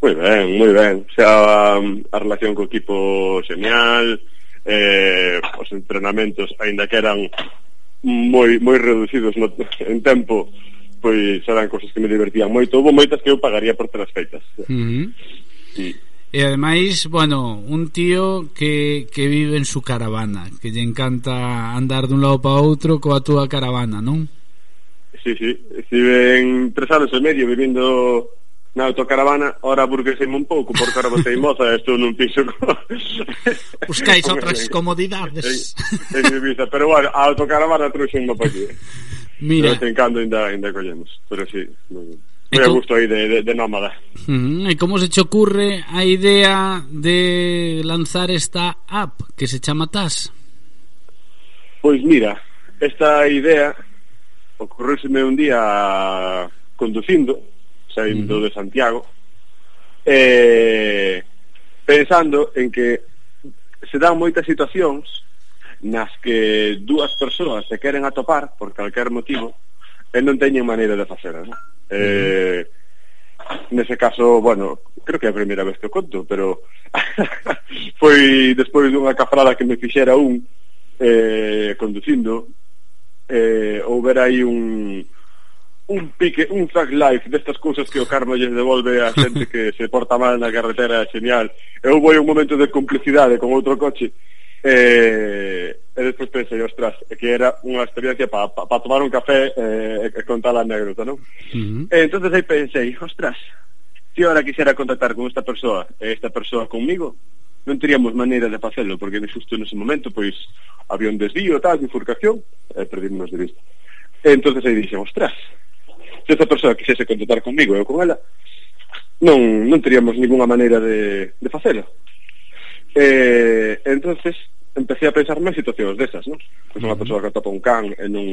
Moi ben, moi ben O sea, a, a relación co equipo genial eh, Os entrenamentos, aínda que eran moi moi reducidos no, en tempo pois eran cousas que me divertían moito. Houve moitas que eu pagaría por telas feitas. Uh -huh. sí. E ademais, bueno, un tío que, que vive en su caravana, que lle encanta andar dun lado para outro coa túa caravana, non? Sí, sí, estive en tres anos e medio vivindo na autocaravana, ora burguesei un pouco por cara você moza, estou nun piso co... Buscáis outras comodidades en, en Ibiza, pero bueno, a autocaravana trouxen para aquí Mira. De vez en cando ainda, ainda collemos, pero sí, moi ben. Moi a gusto aí de, de, de nómada. Uh. E como se che ocurre a idea de lanzar esta app que se chama TAS? Pois mira, esta idea ocorreuseme un día conducindo, saindo uh -huh. de Santiago, eh, pensando en que se dan moitas situacións nas que dúas persoas se queren atopar por calquer motivo e non teñen maneira de facelo. Non? Eh, nese caso, bueno, creo que é a primeira vez que o conto, pero foi despois dunha cafrada que me fixera un eh, conducindo eh, houber aí un un pique, un thug life destas cousas que o karma lles devolve a xente que se porta mal na carretera, genial. Eu vou un momento de complicidade con outro coche eh, e despois pensei, ostras, que era unha experiencia para pa, pa tomar un café eh, e contar a anécdota, non? Uh -huh. E entonces aí pensei, ostras, se ahora quixera contactar con esta persoa e esta persoa conmigo, non teríamos maneira de facelo, porque xusto nese momento, pois, había un desvío, tal, bifurcación, e perdimos de vista. E entonces aí dixen, ostras, se esta persoa quixese contactar conmigo e eu con ela, non, non teríamos ninguna maneira de, de facelo. Eh, entonces empecé a pensar máis situacións desas, non? Pois unha persoa que atopa un can en un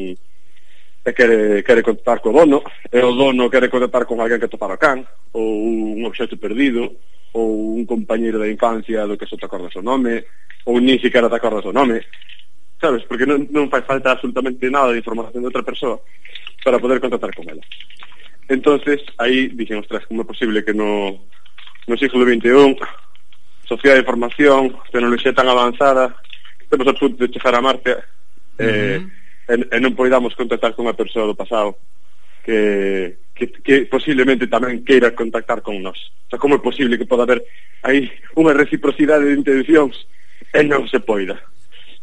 e quere, quere contactar co dono, e o dono quere contactar con alguén que topara o can, ou un obxecto perdido, ou un compañeiro da infancia do que só te acordas o nome, ou nin siquiera te acordas o nome, sabes? Porque non, non fai falta absolutamente nada de información de outra persoa para poder contactar con ela. Entonces, aí dixen, ostras, como é posible que no, no siglo XXI sociedade de formación, tecnoloxía tan avanzada, temos a punto de chegar a Marte eh, uh -huh. e, e non poidamos contactar con a persoa do pasado que, que, que posiblemente tamén queira contactar con nós. O sea, como é posible que poda haber aí unha reciprocidade de intencións e non se poida?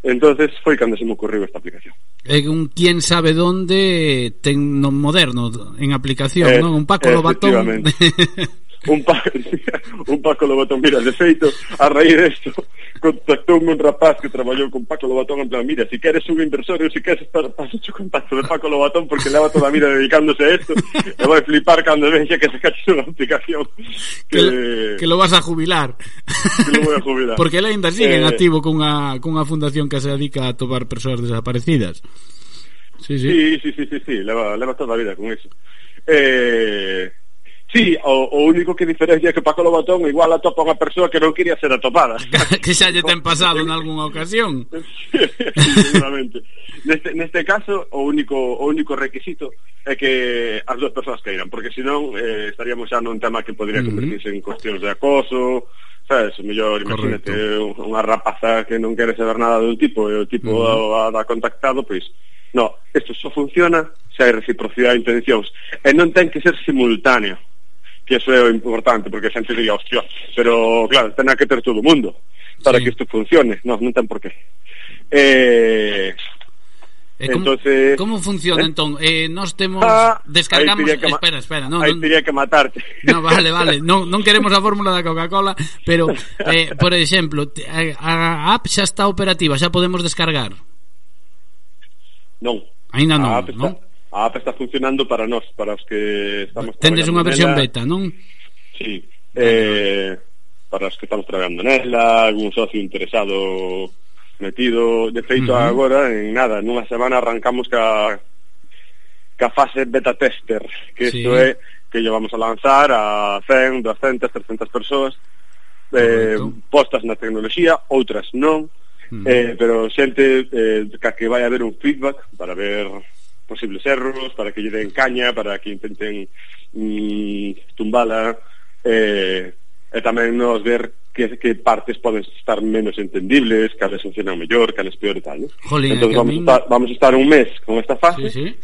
entonces foi cando se me ocorreu esta aplicación. É un quién sabe donde ten no moderno en aplicación, eh, non? Un Paco Lobatón. un pa un Paco Lobatón, mira, de feito, a raíz desto, contactou un rapaz que traballou con Paco Lobatón en plan, mira, si queres un inversor, eu si queres estar, paso o contacto de Paco Lobatón porque leva toda a vida dedicándose a isto e vai flipar cando vexe que se sacaches unha aplicación que... que... Que lo vas a jubilar. Que lo voy a jubilar. porque ele ainda sigue eh... en activo cunha, cunha fundación que se dedica a tomar persoas desaparecidas. Sí, sí. Sí, sí, sí, sí, sí. Leva, leva toda a vida con eso. Eh, Sí, o, o único que diferencia é que Paco Lobatón igual atopa unha persoa que non quería ser atopada. que xa lle ten pasado en algunha ocasión. sí, seguramente. Neste, neste caso, o único, o único requisito é que as dúas persoas queiran, porque senón eh, estaríamos xa nun tema que podría convertirse uh -huh. en cuestións de acoso, sabes, mellor imagínate unha rapaza que non quere saber nada dun tipo e o tipo uh -huh. a, a, a contactado, pois no, isto só funciona se hai reciprocidade de intencións e non ten que ser simultáneo que eso é o importante, porque a xente diría, hostia, pero claro, ten que ter todo o mundo para sí. que isto funcione, no, non ten por qué. Eh, eh E como, Entonces, como funciona eh? entón? Eh, nós temos ah, descargamos, que espera, espera, non, non teria que matarte. No, vale, vale, non, non queremos a fórmula da Coca-Cola, pero eh, por exemplo, eh, a, a app xa está operativa, xa podemos descargar. Non. Ainda non, a app non? a app está funcionando para nós, para os que estamos Tendes unha versión nela. beta, non? Sí. Eh, para os que estamos traballando nela, algún socio interesado metido, de feito uh -huh. agora en nada, nunha semana arrancamos ca ca fase beta tester, que isto sí. é que llevamos a lanzar a 100, 200, 300 persoas eh, Correcto. postas na tecnoloxía, outras non, uh -huh. eh, pero xente eh, ca que vai haber un feedback para ver posibles erros, para que lle den caña, para que intenten mm, tumbala, eh, e tamén nos ver que, que partes poden estar menos entendibles, cales funcionan mellor, cales peor e tal. ¿no? Jolín, entón, vamos, a estar, vamos a estar un mes con esta fase, sí, sí.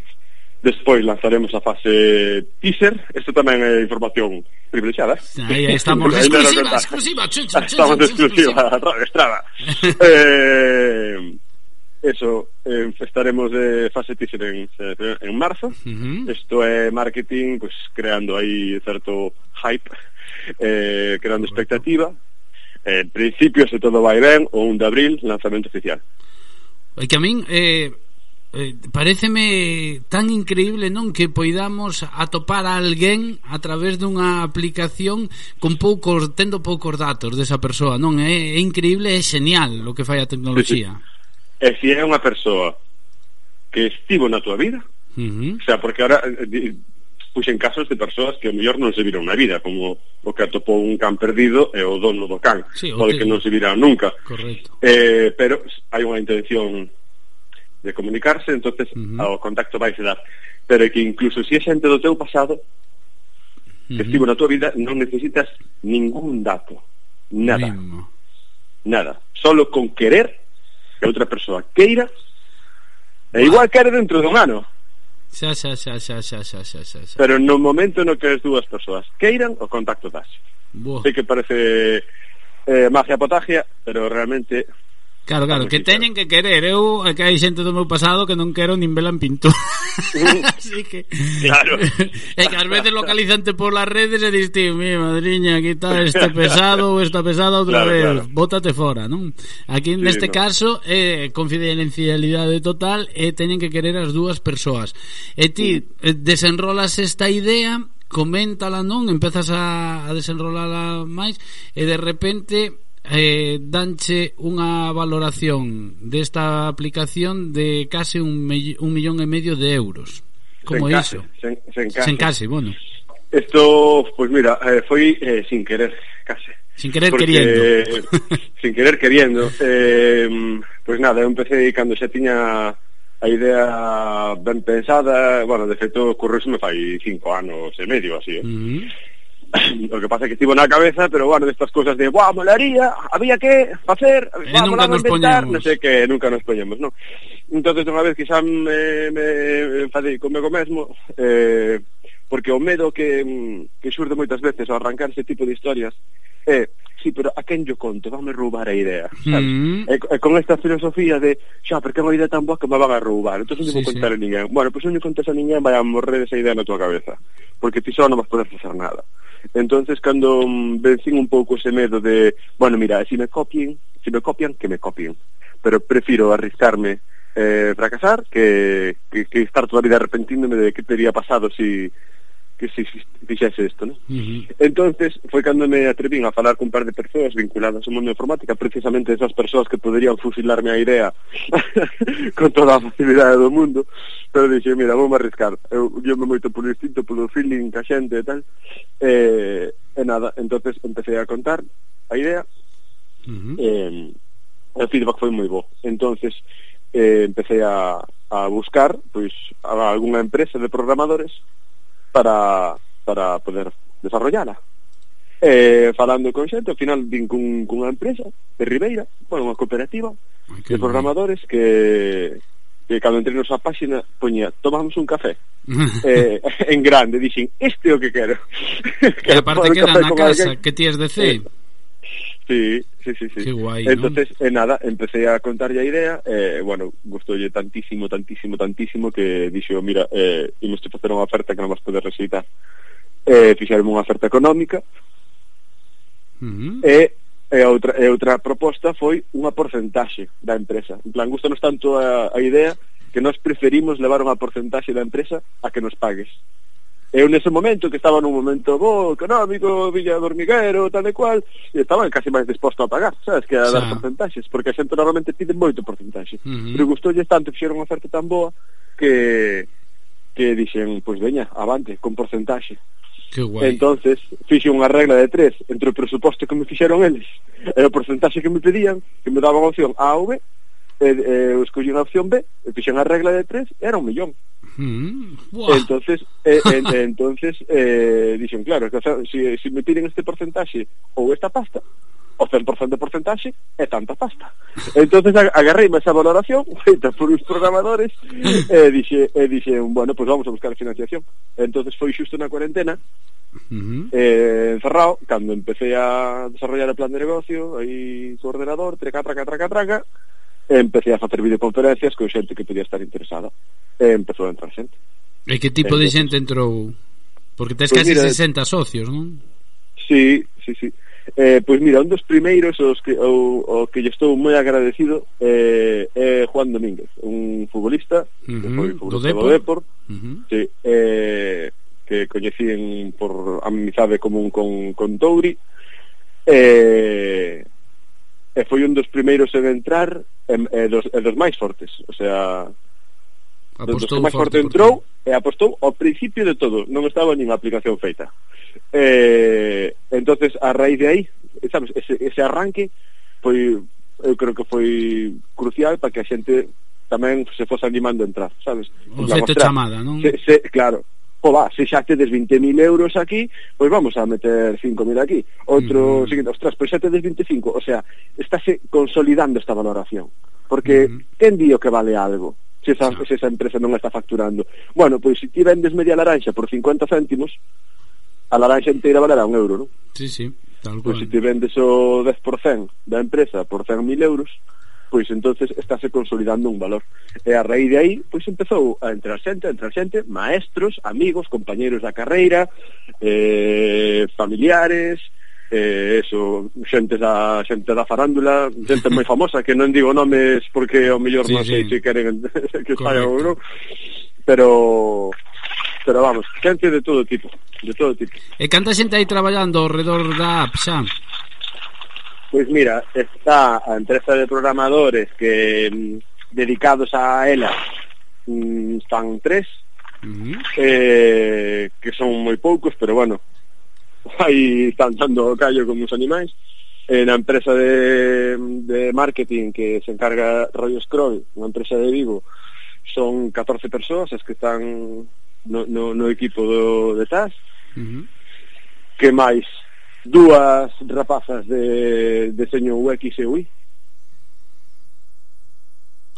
Despois lanzaremos a fase teaser Isto tamén é información privilegiada Aí estamos exclusiva, exclusiva, chun, chun, chun, Estamos exclusiva, exclusiva. estrada eh, Eso, eh, estaremos de fase teaser en, en marzo. Uh -huh. Esto marketing, pues creando aí certo hype, eh, creando expectativa. En eh, principio, se todo vai ben, o 1 de abril, lanzamento oficial. E que a min eh, eh, pareceme tan increíble, non? Que poidamos atopar a alguén a través dunha aplicación con poucos, tendo poucos datos desa persoa, non? É, é increíble, é genial o que fai a tecnoloxía. Sí, sí. E se é unha persoa que estivo na tua vida, uh -huh. o sea, porque ahora eh, puxen casos de persoas que ao mellor non se viron na vida, como o que atopou un can perdido e o dono do can, sí, pode que non se virá nunca. Correcto. Eh, pero hai unha intención de comunicarse, entonces uh -huh. o contacto vai se dar. Pero que incluso se si é xente do teu pasado, que estivo na tua vida, non necesitas ningún dato, nada. Mimo. Nada, solo con querer que outra persoa queira e igual quere dentro dun ano xa, xa, xa, xa, xa, xa, xa, xa, xa. pero no momento no que as dúas persoas queiran o contacto das Boa. sei que parece eh, magia potagia pero realmente Claro, claro, que teñen que querer Eu, que hai xente do meu pasado que non quero nin vela en pintura Así que Claro É que ás veces localizante polas redes e dis Tío, mi madriña, aquí está este pesado ou esta pesada outra claro, vez claro. Bótate fora, non? Aquí sí, neste no. caso é eh, confidencialidade total E teñen que querer as dúas persoas E ti mm. desenrolas esta idea Coméntala, non? Empezas a, a desenrolala máis E de repente eh, danche unha valoración desta aplicación de case un, me, un millón e medio de euros. Como sen iso? Case, sen, sen case, sen case bueno. Esto, pois pues mira, eh, foi eh, sin querer, case. Sin querer porque, queriendo. Sin querer queriendo. Eh, Pois pues nada, eu empecé cando xa tiña a idea ben pensada. Bueno, de feito, correu me fai cinco anos e medio, así. Eh? uh -huh o que pasa é que estivo na cabeza, pero bueno, destas cousas de, "Buah, molaría, había que facer, e eh, vamos nunca a nos inventar", non sei que nunca nos poñemos, non. Entonces, unha vez que xa eh, me, me enfadei comigo mesmo, eh, porque o medo que, mm, que xurde moitas veces ao arrancar ese tipo de historias é, eh, sí, pero a quen yo conto, vame roubar a idea, sabes? Eh, mm -hmm. e, e, con esta filosofía de, xa, porque é unha idea tan boa que me van a roubar, entón non sí, vou contar sí. a ninguén. Bueno, pois pues, non contas a ninguén, vai a morrer esa idea na tua cabeza, porque ti só non vas poder facer nada. Entonces, cando mm, vencín un pouco ese medo de, bueno, mira, se si me copien, se si me copian, que me copien. Pero prefiro arriscarme eh, fracasar que, que, que estar toda a vida arrepentíndome de que teria pasado si, que se fixese isto, non? Uh -huh. Entonces, foi cando me atrevín a falar con un par de persoas vinculadas ao mundo informática, precisamente esas persoas que poderían fusilarme a idea con toda a facilidade do mundo, pero dixen, mira, vamos arriscar. Eu guiome moito polo instinto, polo feeling, ca xente e tal. Eh, e nada, entonces empecé a contar a idea. Uh -huh. O feedback foi moi bo. Entonces, eh, empecé a, a buscar pois a algunha empresa de programadores para, para poder desarrollala. Eh, falando con xente, ao final vin cun, cunha empresa de Ribeira, bueno, unha cooperativa Ay, de programadores que, que cando entrei nosa páxina poñía, tomamos un café eh, en grande, dixen, este é o que quero que aparte queda na casa, que ti es de C eh, Sí, sí, sí, sí. Qué guai, Entonces, ¿no? eh, nada, empecé a contarlle a idea eh, bueno, gustoulle tantísimo, tantísimo, tantísimo que dixo, oh, mira, eh, imos te facer unha oferta que non vas poder rexeitar. Eh, fixeron unha oferta económica mm-hmm. eh, eh, uh -huh. e, e, outra, e eh, outra proposta foi unha porcentaxe da empresa. En plan, gustanos tanto a, a idea que nós preferimos levar unha porcentaxe da empresa a que nos pagues eu nese momento que estaba nun momento bo, económico, Villa do Hormiguero, tal e cual, e estaba casi máis disposto a pagar, sabes, que a dar Xa. porcentaxes, porque a xente normalmente pide moito porcentaxe. Uh -huh. Pero gustoulle tanto, fixeron unha oferta tan boa que que dixen, pois pues, veña, avante, con porcentaxe. Que guai. Entonces, fixe unha regla de tres entre o presuposto que me fixeron eles e o porcentaxe que me pedían, que me daban opción A ou B, eh, eh, eu escollín a opción B, e fixen a regla de tres, era un millón. Mm, entonces eh, en, entonces eh, dixen, claro, que, o sea, si, si me piden este porcentaxe ou esta pasta, o 100% de porcentaxe é tanta pasta. Entonces agarrei esa valoración feita por uns programadores e dixe, e dixe bueno, pues vamos a buscar financiación. Entonces foi xusto na cuarentena Uh -huh. eh, encerrado, cando empecé a desarrollar o plan de negocio aí co ordenador, treca, traca, traca, traca e empecé a facer videoconferencias con xente que podía estar interesada e empezou a entrar xente E que tipo Entonces, de xente entrou? Porque tes pues casi mira, 60 socios, non? Sí, sí, sí Eh, pois mira, un dos primeiros os que, o, o que lle estou moi agradecido eh, é eh, eh, Juan Domínguez un futbolista, uh -huh, que foi futbolista do Depor, do Depor uh -huh. sí, eh, que coñecín por amizade común con, con Touri eh, e foi un dos primeiros en entrar e, e, dos, e dos máis fortes o sea apostou dos que máis forte, forte entrou e apostou ao principio de todo non estaba nin a aplicación feita eh, entonces a raíz de aí sabes, ese, ese arranque foi eu creo que foi crucial para que a xente tamén se fose animando a entrar, sabes? O xente chamada, non? Se, se, claro, va, se xa tedes 20.000 euros aquí, pois vamos a meter 5.000 aquí. Outro, mm. seguinte, ostras, pois xa tedes 25. O sea, estáse consolidando esta valoración. Porque, mm. quen di que vale algo? Se esa, se esa empresa non está facturando. Bueno, pois se ti vendes media laranxa por 50 céntimos, a laranxa inteira valerá un euro, non? Sí, sí, tal cual. Pois se ti vendes o 10% da empresa por 100.000 euros, pois entonces estáse consolidando un valor. E a raíz de aí, pois empezou a entrar xente, a entrar xente, maestros, amigos, compañeiros da carreira, eh, familiares, eh, eso, xente da, xente da farándula, xente moi famosa, que non digo nomes porque ao mellor sí, non sei sí. se queren que saia ou non, pero pero vamos, xente de todo tipo, de todo tipo. E canta xente aí traballando ao redor da app, xa? Pois mira, está a empresa de programadores que mm, dedicados a ela mm, están tres uh eh, que son moi poucos, pero bueno aí están dando callo con os animais eh, na empresa de, de marketing que se encarga Rollo Scroll, unha empresa de Vigo, son 14 persoas as que están no, no, no equipo do, de TAS. Uh -huh. Que máis? dúas rapazas de deseño UX e UI.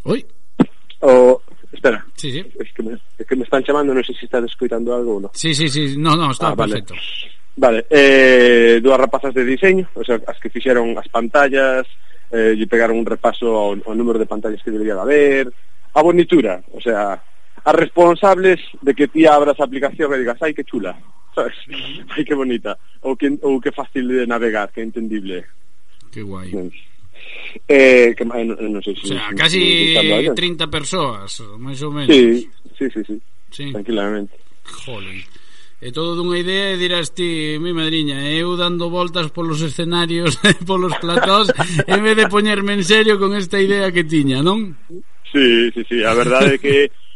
Oi? O, espera. Sí, sí. Es que, me, es que me están chamando, non sei se estás escoitando algo ou non. Sí, sí, sí. No, no, está ah, perfecto. Vale, vale. Eh, dúas rapazas de diseño, o sea, as que fixeron as pantallas, eh, lle pegaron un repaso ao, ao número de pantallas que debería de haber, a bonitura, o sea, as responsables de que ti abras a aplicación e digas, ai, que chula. Ai, que bonita. Ou que, ou que fácil de navegar, que entendible. Que guai. Eh, que, non, eh, non sei se... O sea, casi 30 persoas, máis ou menos. Sí, sí, sí, sí. sí. Tranquilamente. Jolín. E todo dunha idea e dirás ti, mi madriña, eh, eu dando voltas polos escenarios, polos platós, en vez de poñerme en serio con esta idea que tiña, non? Sí, sí, sí, a verdade é que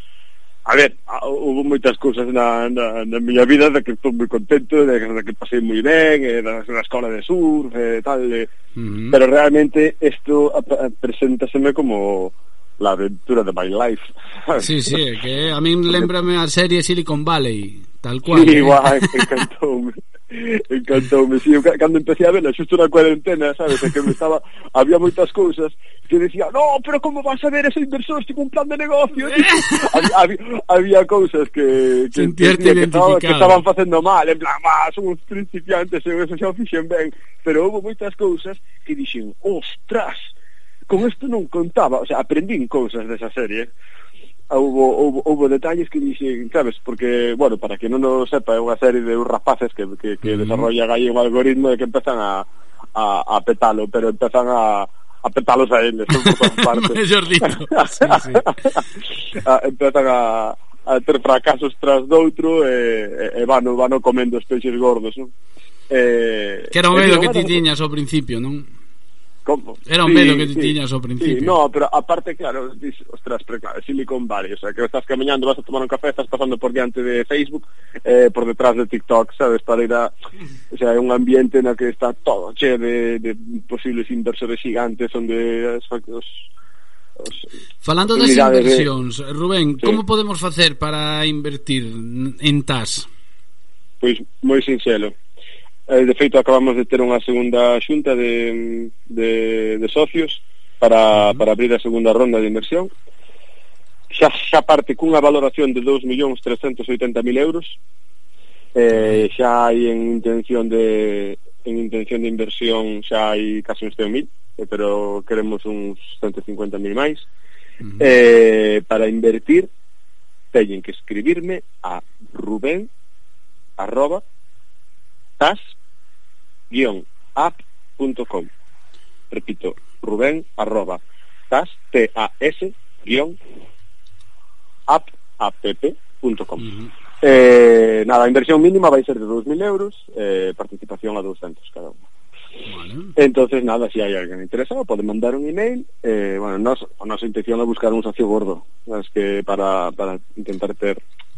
A ver, hubo moitas cousas na, na, na miña vida de que estou moi contento, de, de que pasei moi ben, eh, da, da escola de surf, eh, tal, eh. Uh -huh. pero realmente isto eh, presentaseme como la aventura de my life. Sí, sí, que a min lembrame a serie Silicon Valley, tal cual. Sí, eh? igual, encantoume. Encantoume, me eu cando empecé a vela, xusto na cuarentena, sabes, que me estaba había moitas cousas que decía, "No, pero como vas a ver ese inversor tipo un plan de negocio?" había, había, había cousas que que, que, estaba, que estaban facendo mal, en plan, "Ah, son uns principiantes, eu eso xa fixen ben", pero houve moitas cousas que dixen, "Ostras, con isto non contaba", o sea, aprendín cousas desa serie. Ah, houbo, houbo, houbo detalles que dixen, sabes, porque, bueno, para que non o sepa, é unha serie de rapaces que, que, que mm. desarrollan aí un algoritmo de que empezan a, a, a petalo, pero empezan a, a petalos a eles, son por partes. sí, sí. a, empezan a, a ter fracasos tras doutro e, e, e vano, vano comendo os peixes gordos, non? Eh, que era o medo que ti tiñas ao principio, non? Como? Era un sí, medo que ti sí, tiñas ao principio. Sí, no, pero aparte, claro, dis, ostras, pero claro, Silicon Valley, o sea, que estás camiñando, vas a tomar un café, estás pasando por diante de Facebook, eh, por detrás de TikTok, sabes, para ir a... O sea, é un ambiente na que está todo che de, de posibles inversores gigantes, onde os, os, os Falando das inversións, de... Rubén, sí. como podemos facer para invertir en TAS? Pois moi sinxelo, eh, de feito acabamos de ter unha segunda xunta de, de, de socios para, uh -huh. para abrir a segunda ronda de inversión xa, xa parte cunha valoración de 2.380.000 euros eh, xa hai en intención de en intención de inversión xa hai casi uns 100.000 eh, pero queremos uns 150.000 máis uh -huh. eh, para invertir teñen que escribirme a ruben arroba tas-app.com Repito, rubén arroba tas, t a s guión app, app.com uh -huh. eh, Nada, a inversión mínima vai ser de 2.000 euros eh, Participación a 200 cada unha Vale. Entonces, nada, si hai alguén interesado, pode mandar un email. Eh, bueno, nos, a nosa intención é buscar un socio gordo, es que para, para intentar ter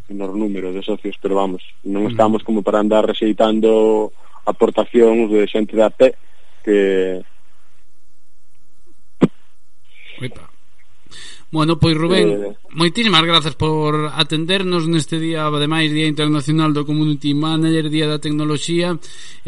menor número de socios, pero vamos, non mm. estamos como para andar rexeitando aportacións de xente da P que Epa. Bueno, pois Rubén, eh, moitísimas grazas por atendernos neste día, ademais Día Internacional do Community Manager, Día da Tecnoloxía.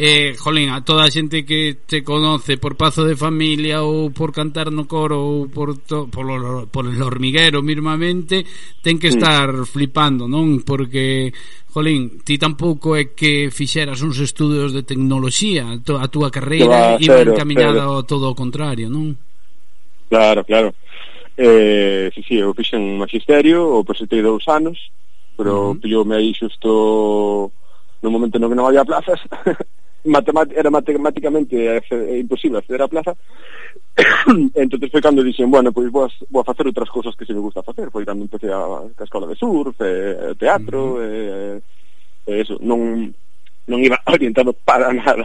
Eh, jolín, a toda a xente que te conoce por Pazo de Familia ou por cantar no coro ou por to, por, lo, por el hormiguero mismamente, ten que estar mm. flipando, non? Porque Jolín, ti tampouco é que fixeras uns estudios de tecnoloxía, a túa carreira iba encaminada ao todo o contrario, non? Claro, claro. Eh, si, si, eu fixen magisterio, o presentei dous anos, pero uh -huh. me aí xusto no momento no que non había plazas, Matemat era matemáticamente imposible acceder a plaza entonces foi cando dixen bueno, pois vou a, vou a facer outras cousas que se me gusta facer foi cando empecé a, a escola de surf e, teatro uh -huh. Eh, e, eh, e eso non non iba orientado para nada,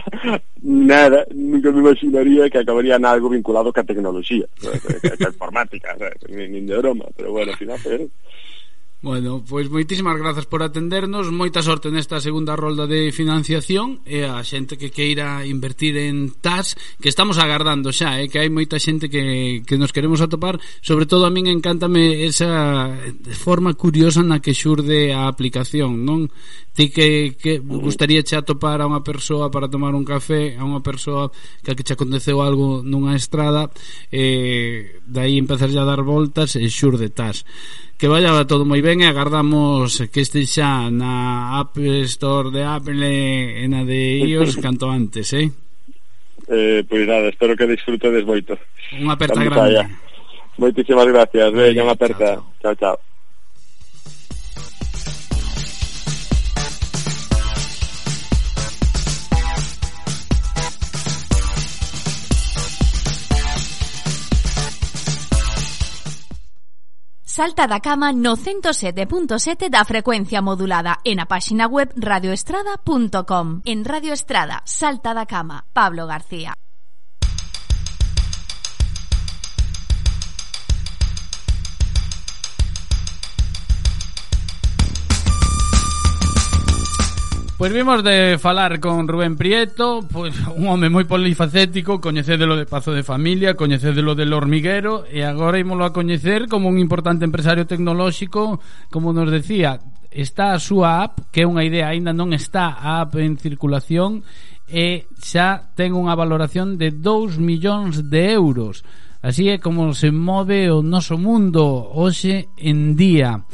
nada, nunca me imaginaría que acabaría en algo vinculado ca tecnoloxía, ca informática, nin, nin de broma, pero bueno, al final pero... Bueno, pois moitísimas grazas por atendernos Moita sorte nesta segunda rolda de financiación E a xente que queira invertir en TAS Que estamos agardando xa, eh, que hai moita xente que, que nos queremos atopar Sobre todo a min encántame esa forma curiosa na que xurde a aplicación non? ti que, que gustaría che atopar a unha persoa para tomar un café a unha persoa que a que che aconteceu algo nunha estrada eh, Daí empezar a dar voltas e xurdetás que vaya todo moi ben e agardamos que este xa na App Store de Apple e na de iOS canto antes, eh? Eh, pois pues nada, espero que disfrutedes moito. Unha aperta grande. Moitísimas gracias, veña, unha aperta. chao. chao. chao. Salta da cama no 107.7 da frecuencia modulada e na páxina web radioestrada.com. En Radio Estrada, Salta da cama, Pablo García. Pois vimos de falar con Rubén Prieto, pois un home moi polifacético, coñecédelo de Pazo de Familia, coñecédelo del Hormiguero e agora ímolo a coñecer como un importante empresario tecnolóxico, como nos decía, está a súa app, que é unha idea, aínda non está a app en circulación e xa ten unha valoración de 2 millóns de euros. Así é como se move o noso mundo hoxe en día.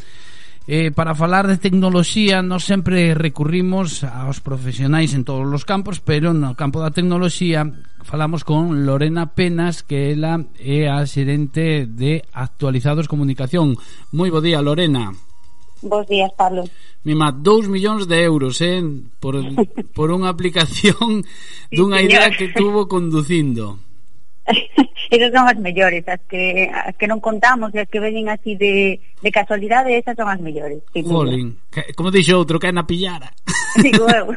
Eh, para falar de tecnoloxía nos sempre recurrimos aos profesionais en todos os campos pero no campo da tecnoloxía falamos con Lorena Penas que ela é a xerente de Actualizados Comunicación. Moi bo día Lorena. Bos días Pablo. Mima, 2 millóns de euros eh, por, por unha aplicación sí, dunha señor. idea que tuvo conducindo. esas son as mellores, as que as que non contamos e as que veñen así de, de casualidade, esas son as mellores. Jolín, como dixo outro, que na pillara. Digo eu.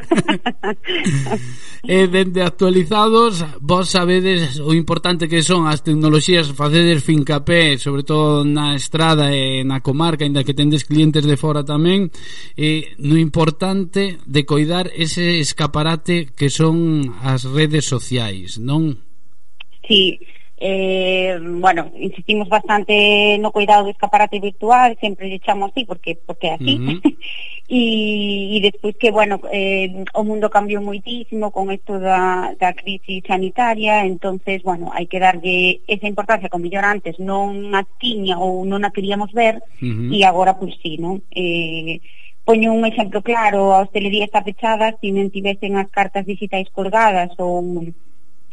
e dende actualizados, vos sabedes o importante que son as tecnoloxías, facedes fincapé, sobre todo na estrada e na comarca, ainda que tendes clientes de fora tamén, e no importante de coidar ese escaparate que son as redes sociais, non? Sí, eh, bueno, insistimos bastante no cuidado do escaparate virtual, sempre lle chamo así porque porque así. Uh -huh. e, e despois que, bueno, eh, o mundo cambiou moitísimo con isto da, da crisis sanitaria, entonces, bueno, hai que darlle esa importancia que mellor antes non a tiña ou non a queríamos ver uh -huh. e agora pois pues, sí, non? Eh, poño un exemplo claro, a hostelería está pechada, se non tivesen as cartas digitais colgadas ou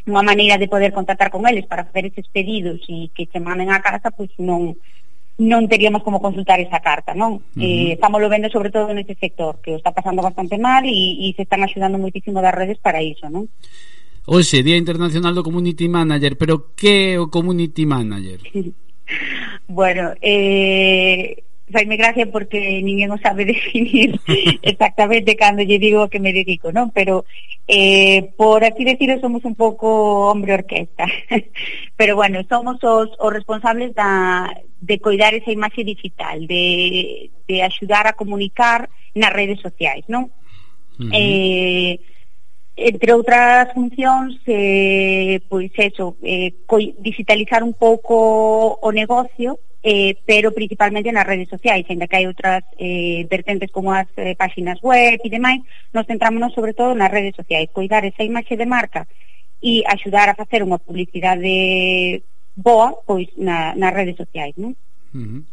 unha maneira de poder contactar con eles para facer eses pedidos e que che manden a casa, pois non non teríamos como consultar esa carta, non? Uh -huh. eh, estamos lo vendo sobre todo neste sector, que o está pasando bastante mal e, e se están axudando moitísimo das redes para iso, non? Oxe, Día Internacional do Community Manager, pero que é o Community Manager? bueno, eh, faime gracia porque ninguén o sabe definir exactamente cando lle digo que me dedico, non? Pero eh, por así decirlo somos un pouco hombre orquesta. Pero bueno, somos os, os responsables da, de coidar esa imaxe digital, de, de axudar a comunicar nas redes sociais, non? Uh -huh. eh, entre outras funcións eh, pois eso, eh, digitalizar un pouco o negocio eh, pero principalmente nas redes sociais, ainda que hai outras eh, vertentes como as eh, páxinas web e demais, nos centrámonos sobre todo nas redes sociais, cuidar esa imaxe de marca e axudar a facer unha publicidade boa pois na, nas redes sociais, non? Uh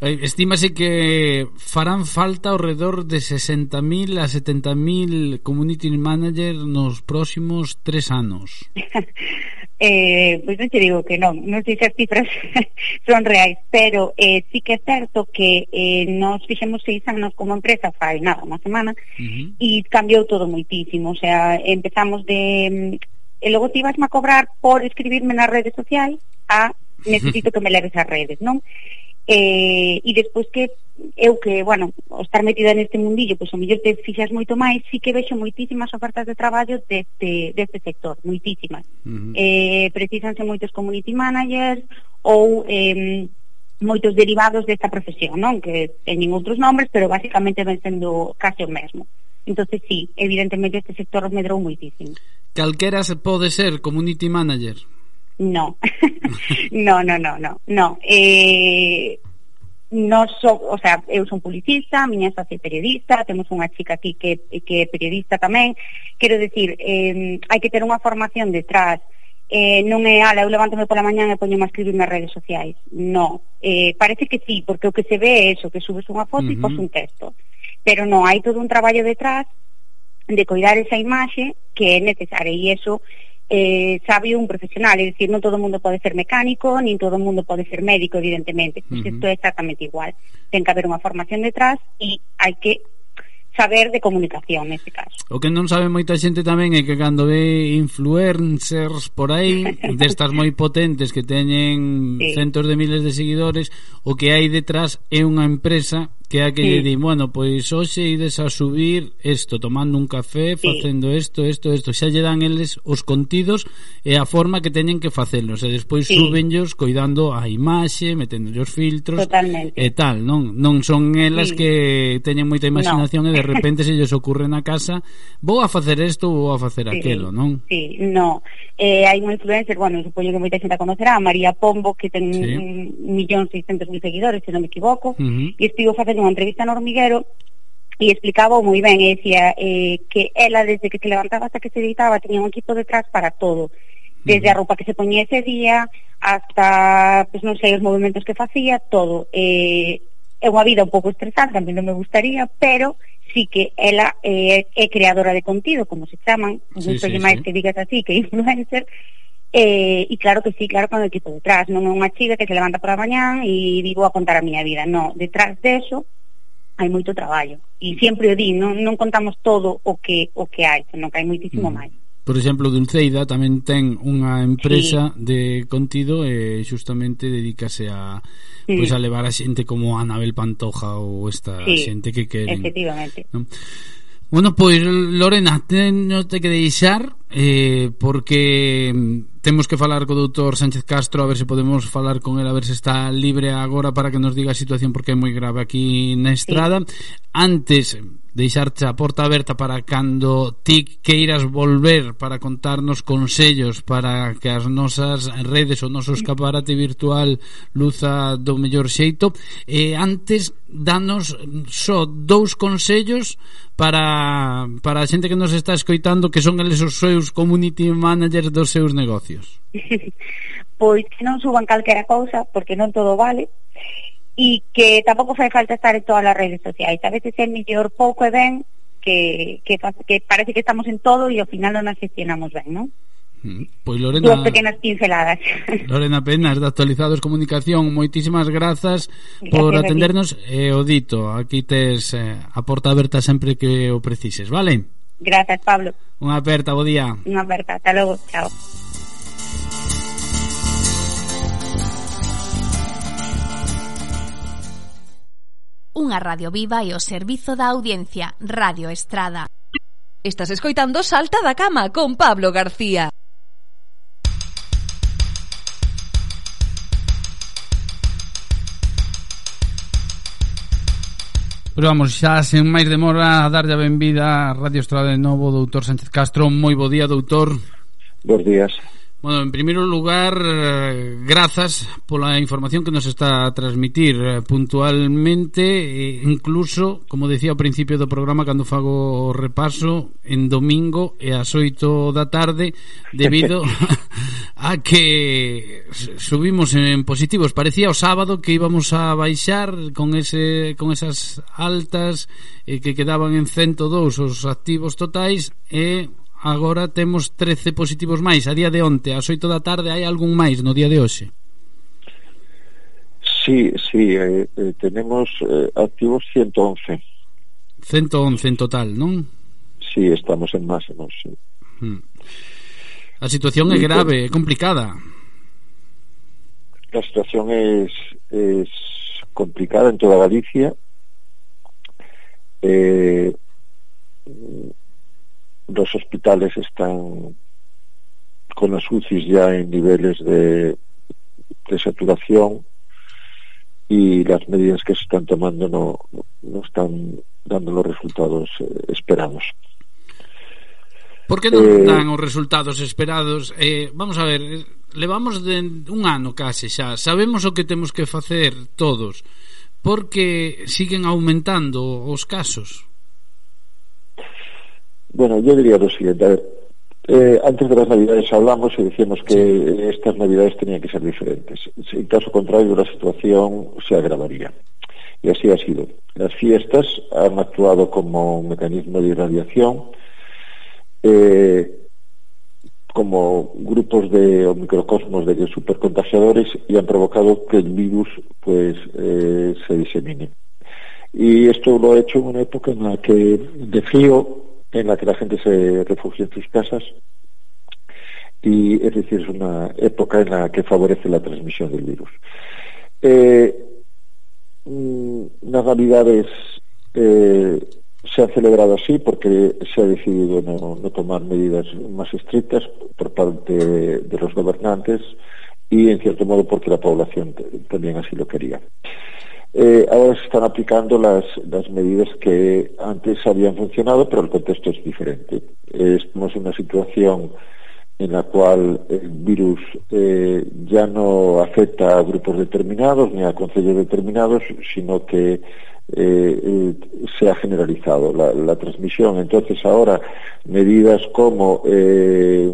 eh, -huh. Estímase que farán falta ao redor de 60.000 a 70.000 community manager nos próximos tres anos. eh, pois non te digo que non, non sei se as cifras son reais, pero eh, sí que é certo que eh, nos fixemos seis anos como empresa fai nada, unha semana, uh -huh. e cambiou todo moitísimo, o sea, empezamos de... Mm, e logo te ibas a cobrar por escribirme nas redes sociais a necesito que me leves as redes, non? Eh, e despois que eu que, bueno, o estar metida neste mundillo, pois o mellor te fixas moito máis, sí que vexo moitísimas ofertas de traballo deste, deste sector, moitísimas. Uh -huh. eh, precisanse moitos community managers ou eh, moitos derivados desta profesión, non? Que teñen outros nombres, pero basicamente ven sendo case o mesmo. Entonces, sí, evidentemente este sector medrou moitísimo. Calquera se pode ser community manager? No. no, no, no, no, no. Eh, no so, o sea, eu son publicista, a miña socia é periodista, temos unha chica aquí que, que é periodista tamén. Quero decir, eh, hai que ter unha formación detrás eh, non é, ala, eu levántome pola mañán e poño a escribir nas redes sociais. No, eh, parece que sí, porque o que se ve é eso, que subes unha foto uh -huh. e pos un texto. Pero non, hai todo un traballo detrás de coidar esa imaxe que é necesaria e eso eh, sabe un profesional, é dicir, non todo o mundo pode ser mecánico, nin todo o mundo pode ser médico, evidentemente, pois pues isto uh -huh. é exactamente igual. Ten que haber unha formación detrás e hai que saber de comunicación neste caso. O que non sabe moita xente tamén é que cando ve influencers por aí destas moi potentes que teñen sí. centos de miles de seguidores, o que hai detrás é unha empresa Que é que sí. lle din, bueno, pois hoxe ides a subir isto, tomando un café, facendo isto, isto, isto. Xa lle dan eles os contidos e a forma que teñen que facelos. E despois sí. subenllos coidando a imaxe, metendo os filtros Totalmente. e tal, non? Non son elas sí. que teñen moita imaginación no. e de repente se lles ocurre na casa vou a facer isto ou vou a facer sí. aquelo, non? Sí, no. Eh, hai unha influencer, bueno, supoño que moita xente a conocerá, a María Pombo, que ten sí. millón seiscentos mil seguidores, se non me equivoco, uh -huh. e estivo facendo nunha entrevista no hormiguero e explicaba moi ben e decía eh, que ela desde que se levantaba hasta que se editaba tenía un equipo detrás para todo desde a roupa que se poñía ese día hasta, pues non sei, os movimentos que facía, todo. Eh, é unha vida un pouco estresante, a mí non me gustaría, pero sí que ela eh, é creadora de contido, como se chaman, sí, gusto sí, máis sí. que digas así, que influencer, Eh, e, e claro que sí, claro, con o equipo detrás Non é unha chica que se levanta pola mañán E digo a contar a miña vida Non, detrás deso hai moito traballo E sempre o di, non, non contamos todo o que, o que hai Senón que hai moitísimo mm. máis Por exemplo, Dulceida tamén ten unha empresa sí. de contido e justamente dedícase a sí. pois a levar a xente como Anabel Pantoja ou esta sí, xente que queren. Efectivamente. Non? Bueno, pois Lorena, te que deixar eh, porque mm, temos que falar co doutor Sánchez Castro a ver se podemos falar con el a ver se está libre agora para que nos diga a situación porque é moi grave aquí na estrada. Sí. antes deixarte a porta aberta para cando ti queiras volver para contarnos consellos para que as nosas redes o noso escaparate virtual luza do mellor xeito. E antes danos só dous consellos para, para a xente que nos está escoitando que son eles os seus seus community managers dos seus negocios? pois que non suban calquera cousa, porque non todo vale, e que tampouco fai falta estar en todas as redes sociais. A veces é mellor pouco e ben que, que, que parece que estamos en todo e ao final non as gestionamos ben, non? Mm, pois Lorena Duas pequenas pinceladas Lorena Penas, de Actualizados Comunicación Moitísimas grazas, grazas por atendernos E eh, o dito, aquí tes eh, a porta aberta sempre que o precises, vale? Grazas, Pablo. Unha aperta, bo día. Unha aperta, hasta logo, chao. Unha radio viva e o servizo da audiencia, Radio Estrada. Estás escoitando Salta da Cama con Pablo García. Pero vamos, xa sen máis demora a darlle a benvida a Radio Estrada de Novo, doutor Sánchez Castro. Moi bo día, doutor. Bos días. Bueno, en primeiro lugar, eh, grazas pola información que nos está a transmitir eh, puntualmente, incluso, como decía ao principio do programa cando fago o repaso, en domingo e ás 8 da tarde, debido a que subimos en positivos. Parecía o sábado que íbamos a baixar con ese con esas altas eh, que quedaban en 102 os activos totais e agora temos 13 positivos máis a día de onte, ás 8 da tarde hai algún máis no día de hoxe? Sí, sí, eh, eh, tenemos eh, activos 111 111 en total, non? Sí, estamos en máximos sí. Hmm. A situación é grave, é complicada. A situación é complicada en toda Galicia. Eh, dos hospitales están con as UCIs ya en niveles de, de saturación y las medidas que se están tomando no, no están dando los resultados eh, esperados. Por que non eh... dan os resultados esperados? Eh, vamos a ver, eh, levamos de un ano case xa, sabemos o que temos que facer todos, porque siguen aumentando os casos. Bueno, yo diría lo siguiente, a ver, eh, antes de las Navidades hablamos y decíamos que sí. estas Navidades tenían que ser diferentes. En caso contrario, la situación se agravaría. Y así ha sido. Las fiestas han actuado como un mecanismo de irradiación, eh, como grupos de o microcosmos de supercontagiadores y han provocado que el virus pues eh, se disemine. Y esto lo ha hecho en una época en la que de frío en la que la gente se refugia en sus casas y es decir, es una época en la que favorece la transmisión del virus. Eh, mm, las navidades eh, se han celebrado así porque se ha decidido no, tomar medidas más estrictas por parte de, los gobernantes y en cierto modo porque la población también así lo quería. Eh, ahora se están aplicando las, las medidas que antes habían funcionado, pero el contexto es diferente. Eh, estamos en una situación en la cual el virus eh, ya no afecta a grupos determinados ni a concellos determinados, sino que eh, se ha generalizado la, la transmisión. Entonces ahora medidas como eh,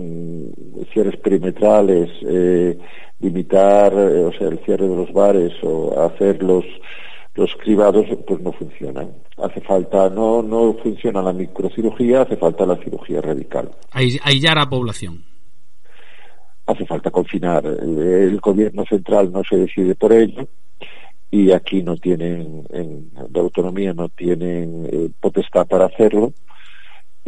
cierres perimetrales, eh, limitar, eh, o sea, el cierre de los bares o hacer los los cribados pues no funcionan. Hace falta, no, no funciona la microcirugía, hace falta la cirugía radical. Ai- Aillar a población. hace falta confinar. El, el gobierno central no se decide por ello y aquí no tienen, en la autonomía no tienen eh, potestad para hacerlo.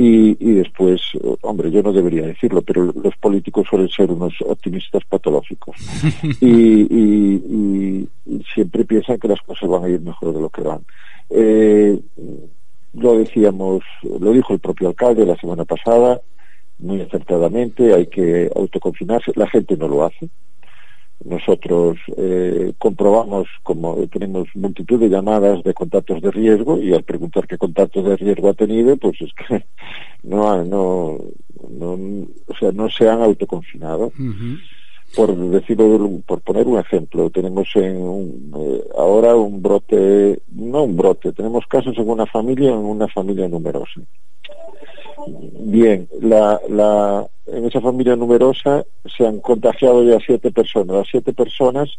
Y, y después, hombre, yo no debería decirlo, pero los políticos suelen ser unos optimistas patológicos y- y siempre piensan que las cosas van a ir mejor de lo que van. Eh, lo decíamos, lo dijo el propio alcalde la semana pasada, muy acertadamente, hay que autoconfinarse, la gente no lo hace. Nosotros eh, comprobamos como tenemos multitud de llamadas de contactos de riesgo y al preguntar qué contactos de riesgo ha tenido, pues es que no, no, no, o sea, no se han autoconfinado por decirlo, por poner un ejemplo, tenemos en un, eh, ahora un brote, no un brote, tenemos casos en una familia, en una familia numerosa. Bien, la, la, en esa familia numerosa se han contagiado ya siete personas. Las siete personas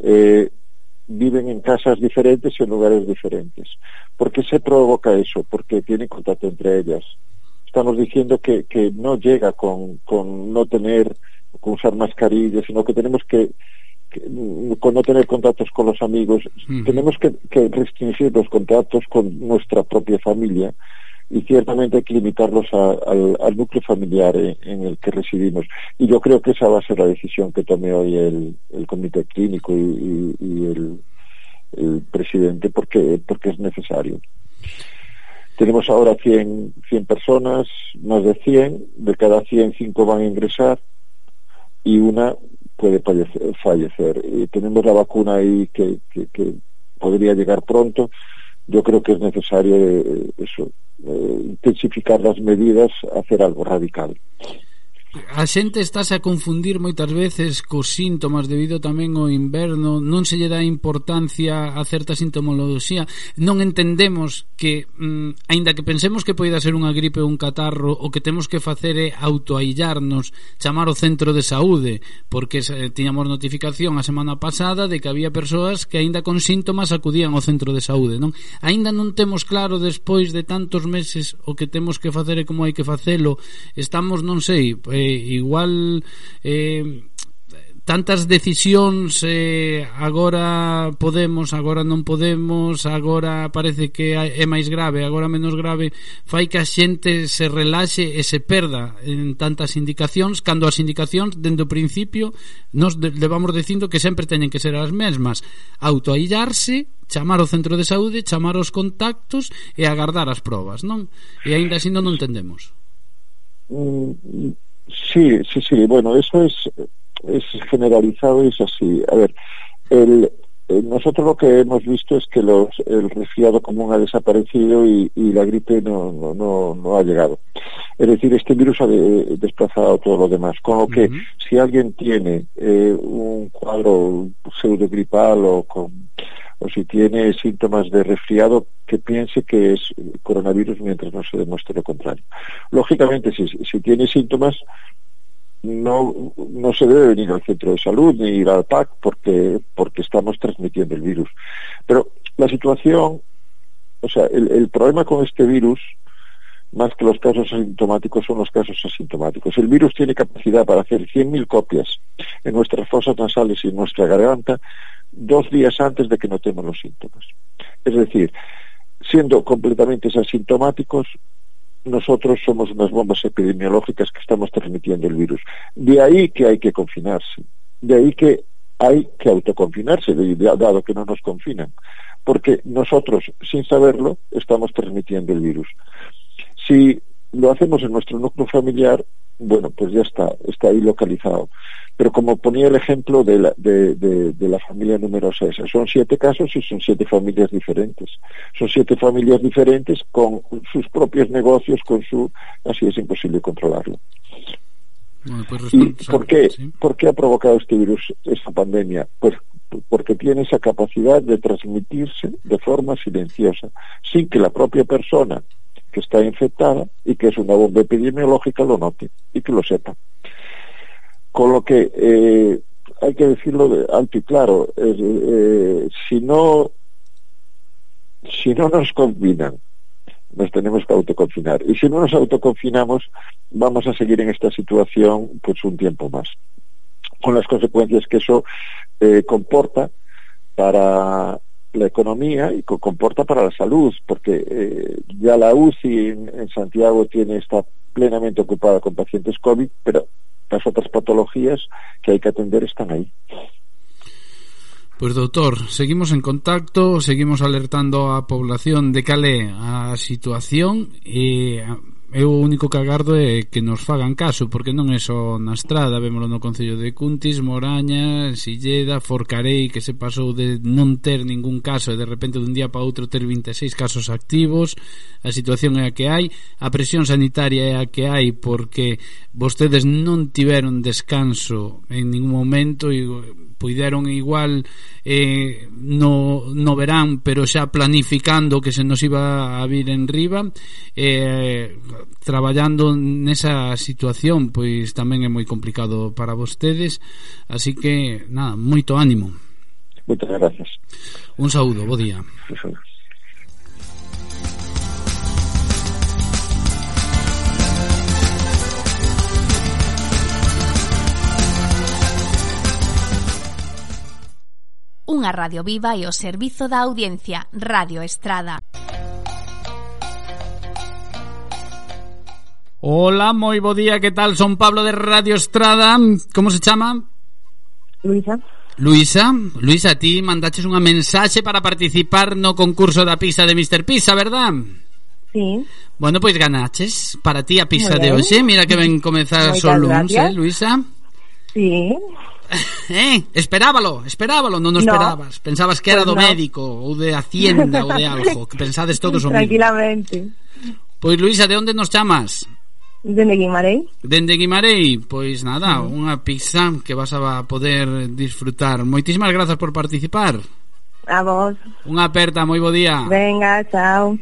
eh, viven en casas diferentes y en lugares diferentes. ¿Por qué se provoca eso? Porque tienen contacto entre ellas. Estamos diciendo que, que no llega con, con no tener, con usar mascarillas, sino que tenemos que, que, mm, con no tener contactos con los amigos, tenemos que, que restringir los contactos con nuestra propia familia y ciertamente hay que limitarlos a- al, al núcleo familiar en, en el que residimos. Y yo creo que esa va a ser la decisión que tome hoy el, el comité clínico y, y- y el, el presidente porque, porque es necesario. Tenemos ahora 100, 100 personas, más de 100, de cada 100, 5 van a ingresar y una puede falle- fallecer. Y tenemos la vacuna ahí que, que, que podría llegar pronto. Yo creo que es necesario eh, eso, eh, intensificar las medidas, hacer algo radical. A xente estáse a confundir moitas veces cos síntomas debido tamén ao inverno, non se lle dá importancia a certa sintomoloxía, non entendemos que, mm, aínda que pensemos que poida ser unha gripe ou un catarro, o que temos que facer é autoaillarnos, chamar o centro de saúde, porque eh, tiñamos notificación a semana pasada de que había persoas que aínda con síntomas acudían ao centro de saúde, non? Aínda non temos claro despois de tantos meses o que temos que facer e como hai que facelo. Estamos, non sei, eh, eh, igual eh, tantas decisións eh, agora podemos, agora non podemos, agora parece que é máis grave, agora menos grave, fai que a xente se relaxe e se perda en tantas indicacións, cando as indicacións dende o principio nos levamos dicindo que sempre teñen que ser as mesmas, autoaillarse, chamar o centro de saúde, chamar os contactos e agardar as probas, non? E aínda así non entendemos. Mm Sí, sí, sí. Bueno, eso es, es generalizado y es así. A ver, el, eh, nosotros lo que hemos visto es que los, el resfriado común ha desaparecido y, y la gripe no, no, no, no ha llegado. Es decir, este virus ha de- desplazado todo lo demás. Con lo que si alguien tiene eh, un cuadro pseudogripal o con o si tiene síntomas de resfriado, que piense que es coronavirus mientras no se demuestre lo contrario. Lógicamente, si, tiene síntomas, no, no se debe venir al centro de salud ni ir al PAC porque, porque estamos transmitiendo el virus. Pero la situación, o sea, el, el problema con este virus, más que los casos asintomáticos, son los casos asintomáticos. El virus tiene capacidad para hacer 100.000 copias en nuestras fosas nasales y en nuestra garganta dos días antes de que notemos los síntomas. Es decir, siendo completamente asintomáticos, nosotros somos unas bombas epidemiológicas que estamos transmitiendo el virus. De ahí que hay que confinarse. De ahí que hay que autoconfinarse, dado que no nos confinan. Porque nosotros, sin saberlo, estamos transmitiendo el virus. Si lo hacemos en nuestro núcleo familiar, bueno, pues ya está, está ahí localizado. Pero como ponía el ejemplo de la, de, de- de la familia numerosa esa, son siete casos y son siete familias diferentes. Son siete familias diferentes con sus propios negocios, con su... Así es imposible controlarlo. Bueno, pues ¿Y por qué, sí. por qué ha provocado este virus, esta pandemia? Pues porque tiene esa capacidad de transmitirse de forma silenciosa, sin que la propia persona que está infectada y que es una bomba epidemiológica lo note y que lo sepa. Con lo que eh, hay que decirlo de alto y claro, eh, si no si no nos confinan, nos tenemos que autoconfinar. Y si no nos autoconfinamos, vamos a seguir en esta situación pues un tiempo más. Con las consecuencias que eso eh, comporta para la economía y co- comporta para la salud, porque eh, ya la UCI en, Santiago tiene está plenamente ocupada con pacientes COVID, pero las otras patologías que hay que atender están ahí. Pois doutor, seguimos en contacto, seguimos alertando a población de calé a situación e eu o único que agardo é que nos fagan caso porque non é só na estrada vémolo no Concello de Cuntis, Moraña Silleda, Forcarei que se pasou de non ter ningún caso e de repente dun día para outro ter 26 casos activos a situación é a que hai a presión sanitaria é a que hai porque vostedes non tiveron descanso en ningún momento e puideron igual eh, no, no verán pero xa planificando que se nos iba a vir en riba eh, traballando nesa situación pois tamén é moi complicado para vostedes. Así que nada, moito ánimo. Moitas gracias Un saúdo, bo día. Unha radio viva e o servizo da audiencia, Radio Estrada. Hola, moi bo día, que tal? Son Pablo de Radio Estrada Como se chama? Luisa Luisa, Luisa, ti mandaches unha mensaxe para participar no concurso da pizza de Mr. Pizza, verdad? Sí. Bueno, pois pues ganaches para ti a pizza de hoxe Mira que ben comezar Moitas son luns, eh, Luisa? Sí Eh, esperábalo, esperábalo, non o esperabas no. Pensabas que era pues do no. médico Ou de Hacienda ou de algo Que pensades todos o mismo Tranquilamente Pois Luisa, de onde nos chamas? Dende Guimarei. Dende Guimarei, pois nada, unha pizza que vas a poder disfrutar. Moitísimas grazas por participar. A vos. Unha aperta, moi bo día. Venga, chao.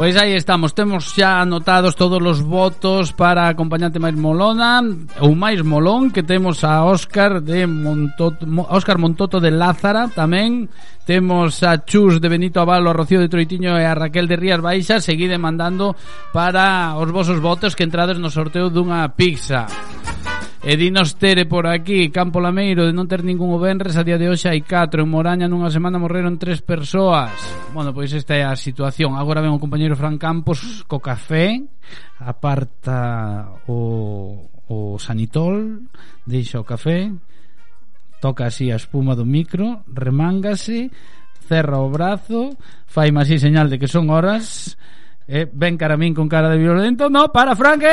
Pois aí estamos, temos xa anotados todos os votos para acompañante máis molona ou máis molón que temos a Óscar de Montoto, Óscar Montoto de Lázara tamén, temos a Chus de Benito Avalo, a Rocío de Troitiño e a Raquel de Rías Baixas, seguide mandando para os vosos votos que entrades no sorteo dunha pizza. E dinos Tere por aquí, Campo Lameiro, de non ter ningún o Benres, a día de hoxe hai 4. En Moraña nunha semana morreron tres persoas. Bueno, pois esta é a situación. Agora ven o compañeiro Fran Campos co café, aparta o, o sanitol, deixa o café, toca así a espuma do micro, remángase, cerra o brazo, fai así señal de que son horas, e ven cara min con cara de violento, no, para Fran, que...